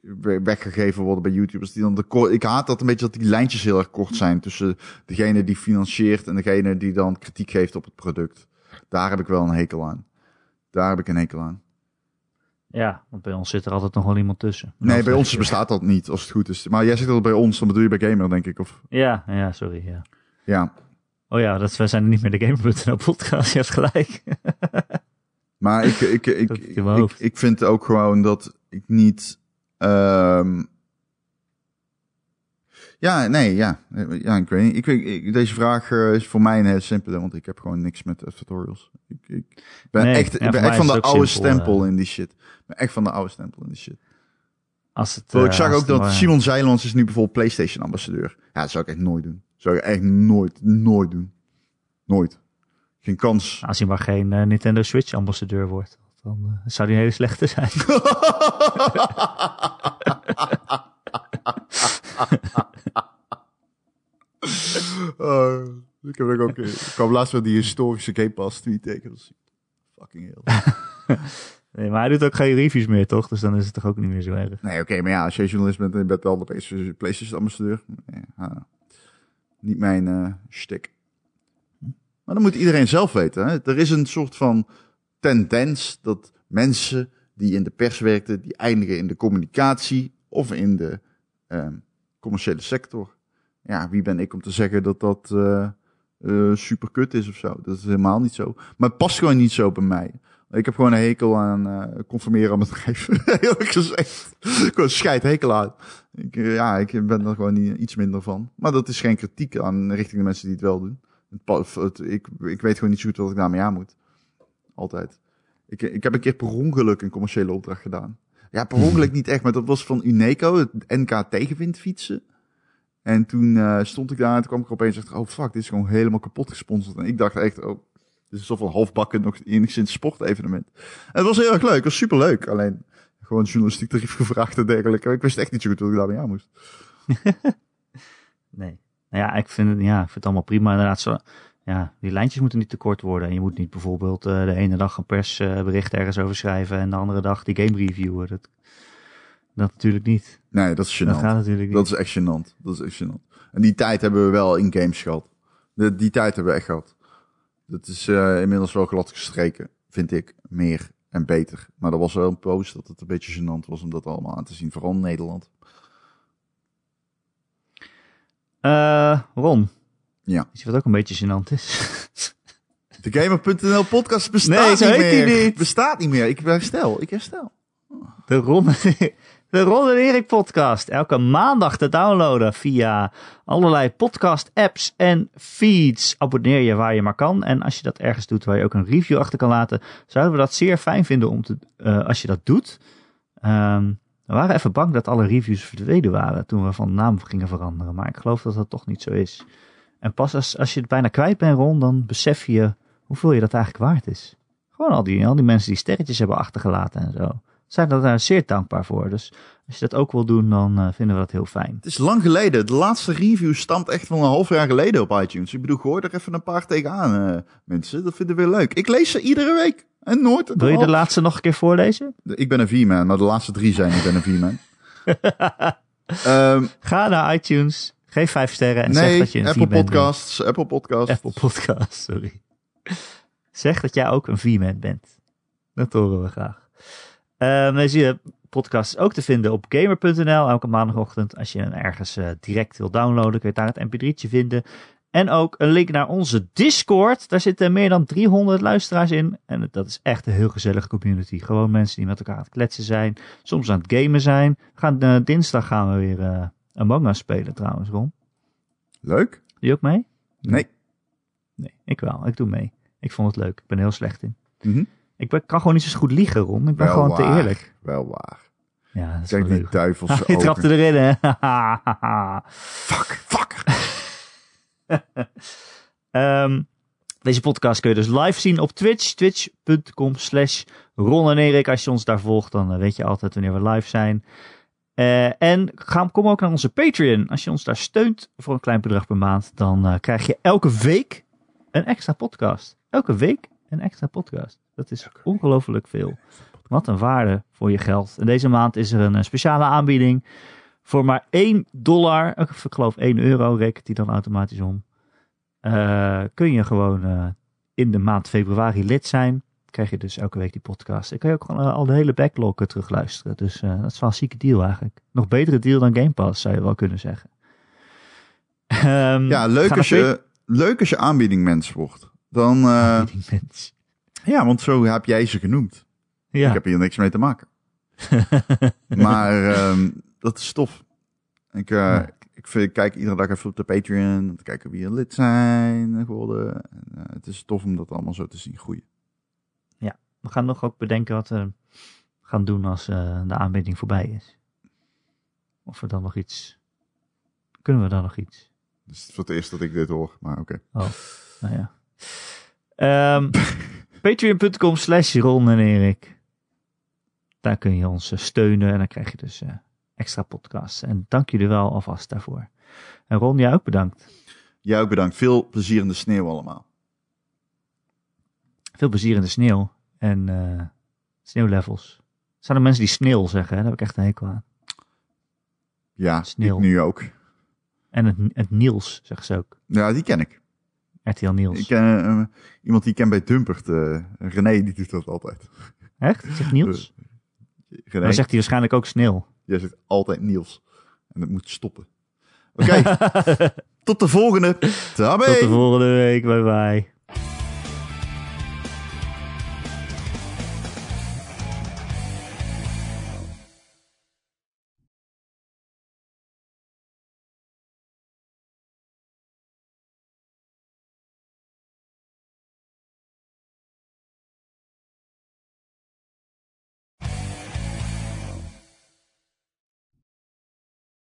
we- weggegeven worden bij YouTubers. Die dan de ik haat dat een beetje dat die lijntjes heel erg kort zijn tussen degene die financiert en degene die dan kritiek geeft op het product. Daar heb ik wel een hekel aan. Daar heb ik een hekel aan. Ja, want bij ons zit er altijd nog wel iemand tussen. Nee, bij ons bestaat dat niet, als het goed is. Maar jij zegt dat bij ons, dan bedoel je bij Gamer, denk ik. Of, Ja, ja, sorry. Ja. ja. Oh ja, dat, wij zijn niet meer de Gamer.nl podcast. Je hebt gelijk. Maar ik, ik, ik, ik, ik vind ook gewoon dat ik niet. ehm ja, nee, ja. Ja, ik weet niet. Ik, ik, deze vraag eh, is voor mij een heel simpele, want ik heb gewoon niks met eh, tutorials. Ik, ik ben Nee, echt, ik ben van de oude simpel, stempel eh. in die shit. Ik ben echt van de oude stempel in die shit. Als het, Terwijl eh, ik zag ook dat Simon Zeilands is nu bijvoorbeeld PlayStation ambassadeur. Ja, dat zou ik echt nooit doen. zou ik echt nooit, nooit doen. Nooit. Geen kans. Als hij maar geen eh, Nintendo Switch ambassadeur wordt. Dan eh, zou hij een hele slechte zijn. Oh, ik heb ook, ook ik kwam laatst weer die historische Game Pass tweet is fucking heel. Nee, maar hij doet ook geen reviews meer, toch? Dus dan is het toch ook niet meer zo erg. Nee, oké, maar ja, als je journalist bent en je bent wel de PlayStation ambassadeur. Nee, ah, niet mijn eh shtick. Maar dan moet iedereen zelf weten. Hè? Er is een soort van tendens dat mensen die in de pers werkten, die eindigen in de communicatie of in de ehm, commerciële sector. Ja, wie ben ik om te zeggen dat dat eh eh, super kut is of zo? Dat is helemaal niet zo. Maar het past gewoon niet zo bij mij. Ik heb gewoon een hekel aan eh conformeren aan bedrijf. Eerlijk gezegd. Gewoon scheid hekel aan. Ik, ja, ik ben er gewoon niet, iets minder van. Maar dat is geen kritiek aan richting de mensen die het wel doen. Het- ik, ik weet gewoon niet zo goed wat ik daarmee aan moet. Altijd. Ik, ik heb een keer per ongeluk een commerciële opdracht gedaan. Ja, per ongeluk niet echt, maar dat was van Uneco, het NK tegenwind fietsen. En toen eh, stond ik daar en toen kwam ik opeens en dacht, oh fuck, dit is gewoon helemaal kapot gesponsord. En ik dacht echt, oh, dit is toch wel halfbakken nog enigszins sportevenement. En het was heel erg leuk, het was super leuk. Alleen gewoon journalistiek tarief gevraagd en dergelijke. Ik wist echt niet zo goed wat ik daarmee aan moest. Nee. Nou ja, ik vind, het, ja, ik vind het allemaal prima. Inderdaad, zo, ja, die lijntjes moeten niet te kort worden. En je moet niet bijvoorbeeld eh, de ene dag een persbericht ergens over schrijven en de andere dag die game reviewen. Dat, dat natuurlijk niet. Nee, dat is Dat gênant. gaat natuurlijk niet. Dat is echt gênant. Dat is echt gênant. En die tijd hebben we wel in games gehad. De, die tijd hebben we echt gehad. Dat is eh, inmiddels wel glad gestreken, vind ik. Meer en beter. Maar er was wel een post dat het een beetje gênant was om dat allemaal aan te zien. Vooral in Nederland. Eh, Ron. Ja. Weet je wat ook een beetje gênant is? De Gamer.nl podcast bestaat Nee, zo niet meer. niet. Bestaat niet meer. Ik herstel. Ik herstel. De Ron, de Ron en Erik podcast. Elke maandag te downloaden via allerlei podcast apps en feeds. Abonneer je waar je maar kan. En als je dat ergens doet waar je ook een review achter kan laten, zouden we dat zeer fijn vinden om te, eh, als je dat doet. Ehm, we waren even bang dat alle reviews verdwenen waren toen we van naam gingen veranderen. Maar ik geloof dat dat toch niet zo is. En pas als, als je het bijna kwijt bent, Ron, dan besef je hoeveel je dat eigenlijk waard is. Gewoon al die, al die mensen die sterretjes hebben achtergelaten en zo zijn er daar zeer dankbaar voor. Dus als je dat ook wil doen, dan eh, vinden we dat heel fijn. Het is lang geleden. De laatste review stamt echt van een half jaar geleden op iTunes. Ik bedoel, gooi er even een paar tegenaan, eh, mensen. Dat vinden we leuk. Ik lees ze iedere week. En nooit. Wil je de laatste nog een keer voorlezen? Ik ben een V-man, maar de laatste drie zijn ik ben een V-man. Ehm, Ga naar iTunes, geef vijf sterren en zeg dat je een Apple V-man Podcasts, Apple Podcasts. Apple Podcast, sorry. zeg dat jij ook een V-man bent. Dat horen we graag. Ehm deze podcast is ook te vinden op gamer.nl elke maandagochtend. Als je hem ergens eh, direct wil downloaden, kun je daar het mp3'tje vinden. En ook een link naar onze Discord. Daar zitten meer dan 300 luisteraars in. En dat is echt een heel gezellige community. Gewoon mensen die met elkaar aan het kletsen zijn. Soms aan het gamen zijn. Gaan, eh, dinsdag gaan we weer eh Among Us spelen trouwens, Ron. Leuk? Doe je ook mee? Nee. Nee, ik wel. Ik doe mee. Ik vond het leuk. Ik ben er heel slecht in. Mhm. Ik ben, kan gewoon niet zo goed liegen, Ron. Ik ben Wel gewoon te eerlijk. Wel waar. Ja, dat is Kijk die leuk. duivelse Je ogen. trapte erin, hè? Fuck, fuck. Ehm, Deze podcast kun je dus live zien op Twitch. Twitch.com slash Ron en Erik. Als je ons daar volgt, dan eh, weet je altijd wanneer we live zijn. Uh, en ga, kom ook naar onze Patreon. Als je ons daar steunt voor een klein bedrag per maand, dan uh, krijg je elke week een extra podcast. Elke week een extra podcast. Dat is ongelooflijk veel. Wat een waarde voor je geld. En deze maand is er een speciale aanbieding. Voor maar 1 dollar, ik geloof 1 euro, rekent die dan automatisch om. Uh, kun je gewoon uh, in de maand februari lid zijn. Krijg je dus elke week die podcast. Dan kan je ook gewoon uh, al de hele backlog terugluisteren. Dus dat is wel een zieke deal eigenlijk. Nog betere deal dan Game Pass, zou je wel kunnen zeggen. Um, ja, leuk als, je, leuk als je aanbiedingmens wordt. Dan, aanbiedingmens. Ja, want zo heb jij ze genoemd. Ja. Ik heb hier niks mee te maken. maar um, dat is tof. Ik, ja ik, vind, ik kijk iedere dag even op de Patreon om te kijken wie er lid zijn geworden. En, uh, het is tof om dat allemaal zo te zien groeien. Ja, we gaan nog ook bedenken wat we gaan doen als uh, de aanbieding voorbij is. Of we dan nog iets... Kunnen we dan nog iets? Het is voor het eerst dat ik dit hoor, maar oké. Okay. Oh, nou ja. Um, Patreon.com slash Ron en Erik. Daar kun je ons steunen en dan krijg je dus... Uh, extra podcasts. En dank jullie wel alvast daarvoor. En Ron, jij ook bedankt. Jij ook bedankt. Veel plezier in de sneeuw allemaal. Veel plezier in de sneeuw en uh, sneeuwlevels. Zijn er mensen die sneeuw zeggen? Hè? Daar heb ik echt een hekel aan. Ja, sneeuw. nu ook. En het, het Niels, zeggen ze ook. Ja, die ken ik. RTL Niels. Ik ken uh, iemand die ik ken bij Dumpert. Uh, René, die doet dat altijd. Echt? Zegt Niels? René. Dan zegt hij waarschijnlijk ook sneeuw. Jij zegt altijd Niels. En dat moet stoppen. Oké, okay. tot de volgende. Tabé. Tot de volgende week. Bye bye.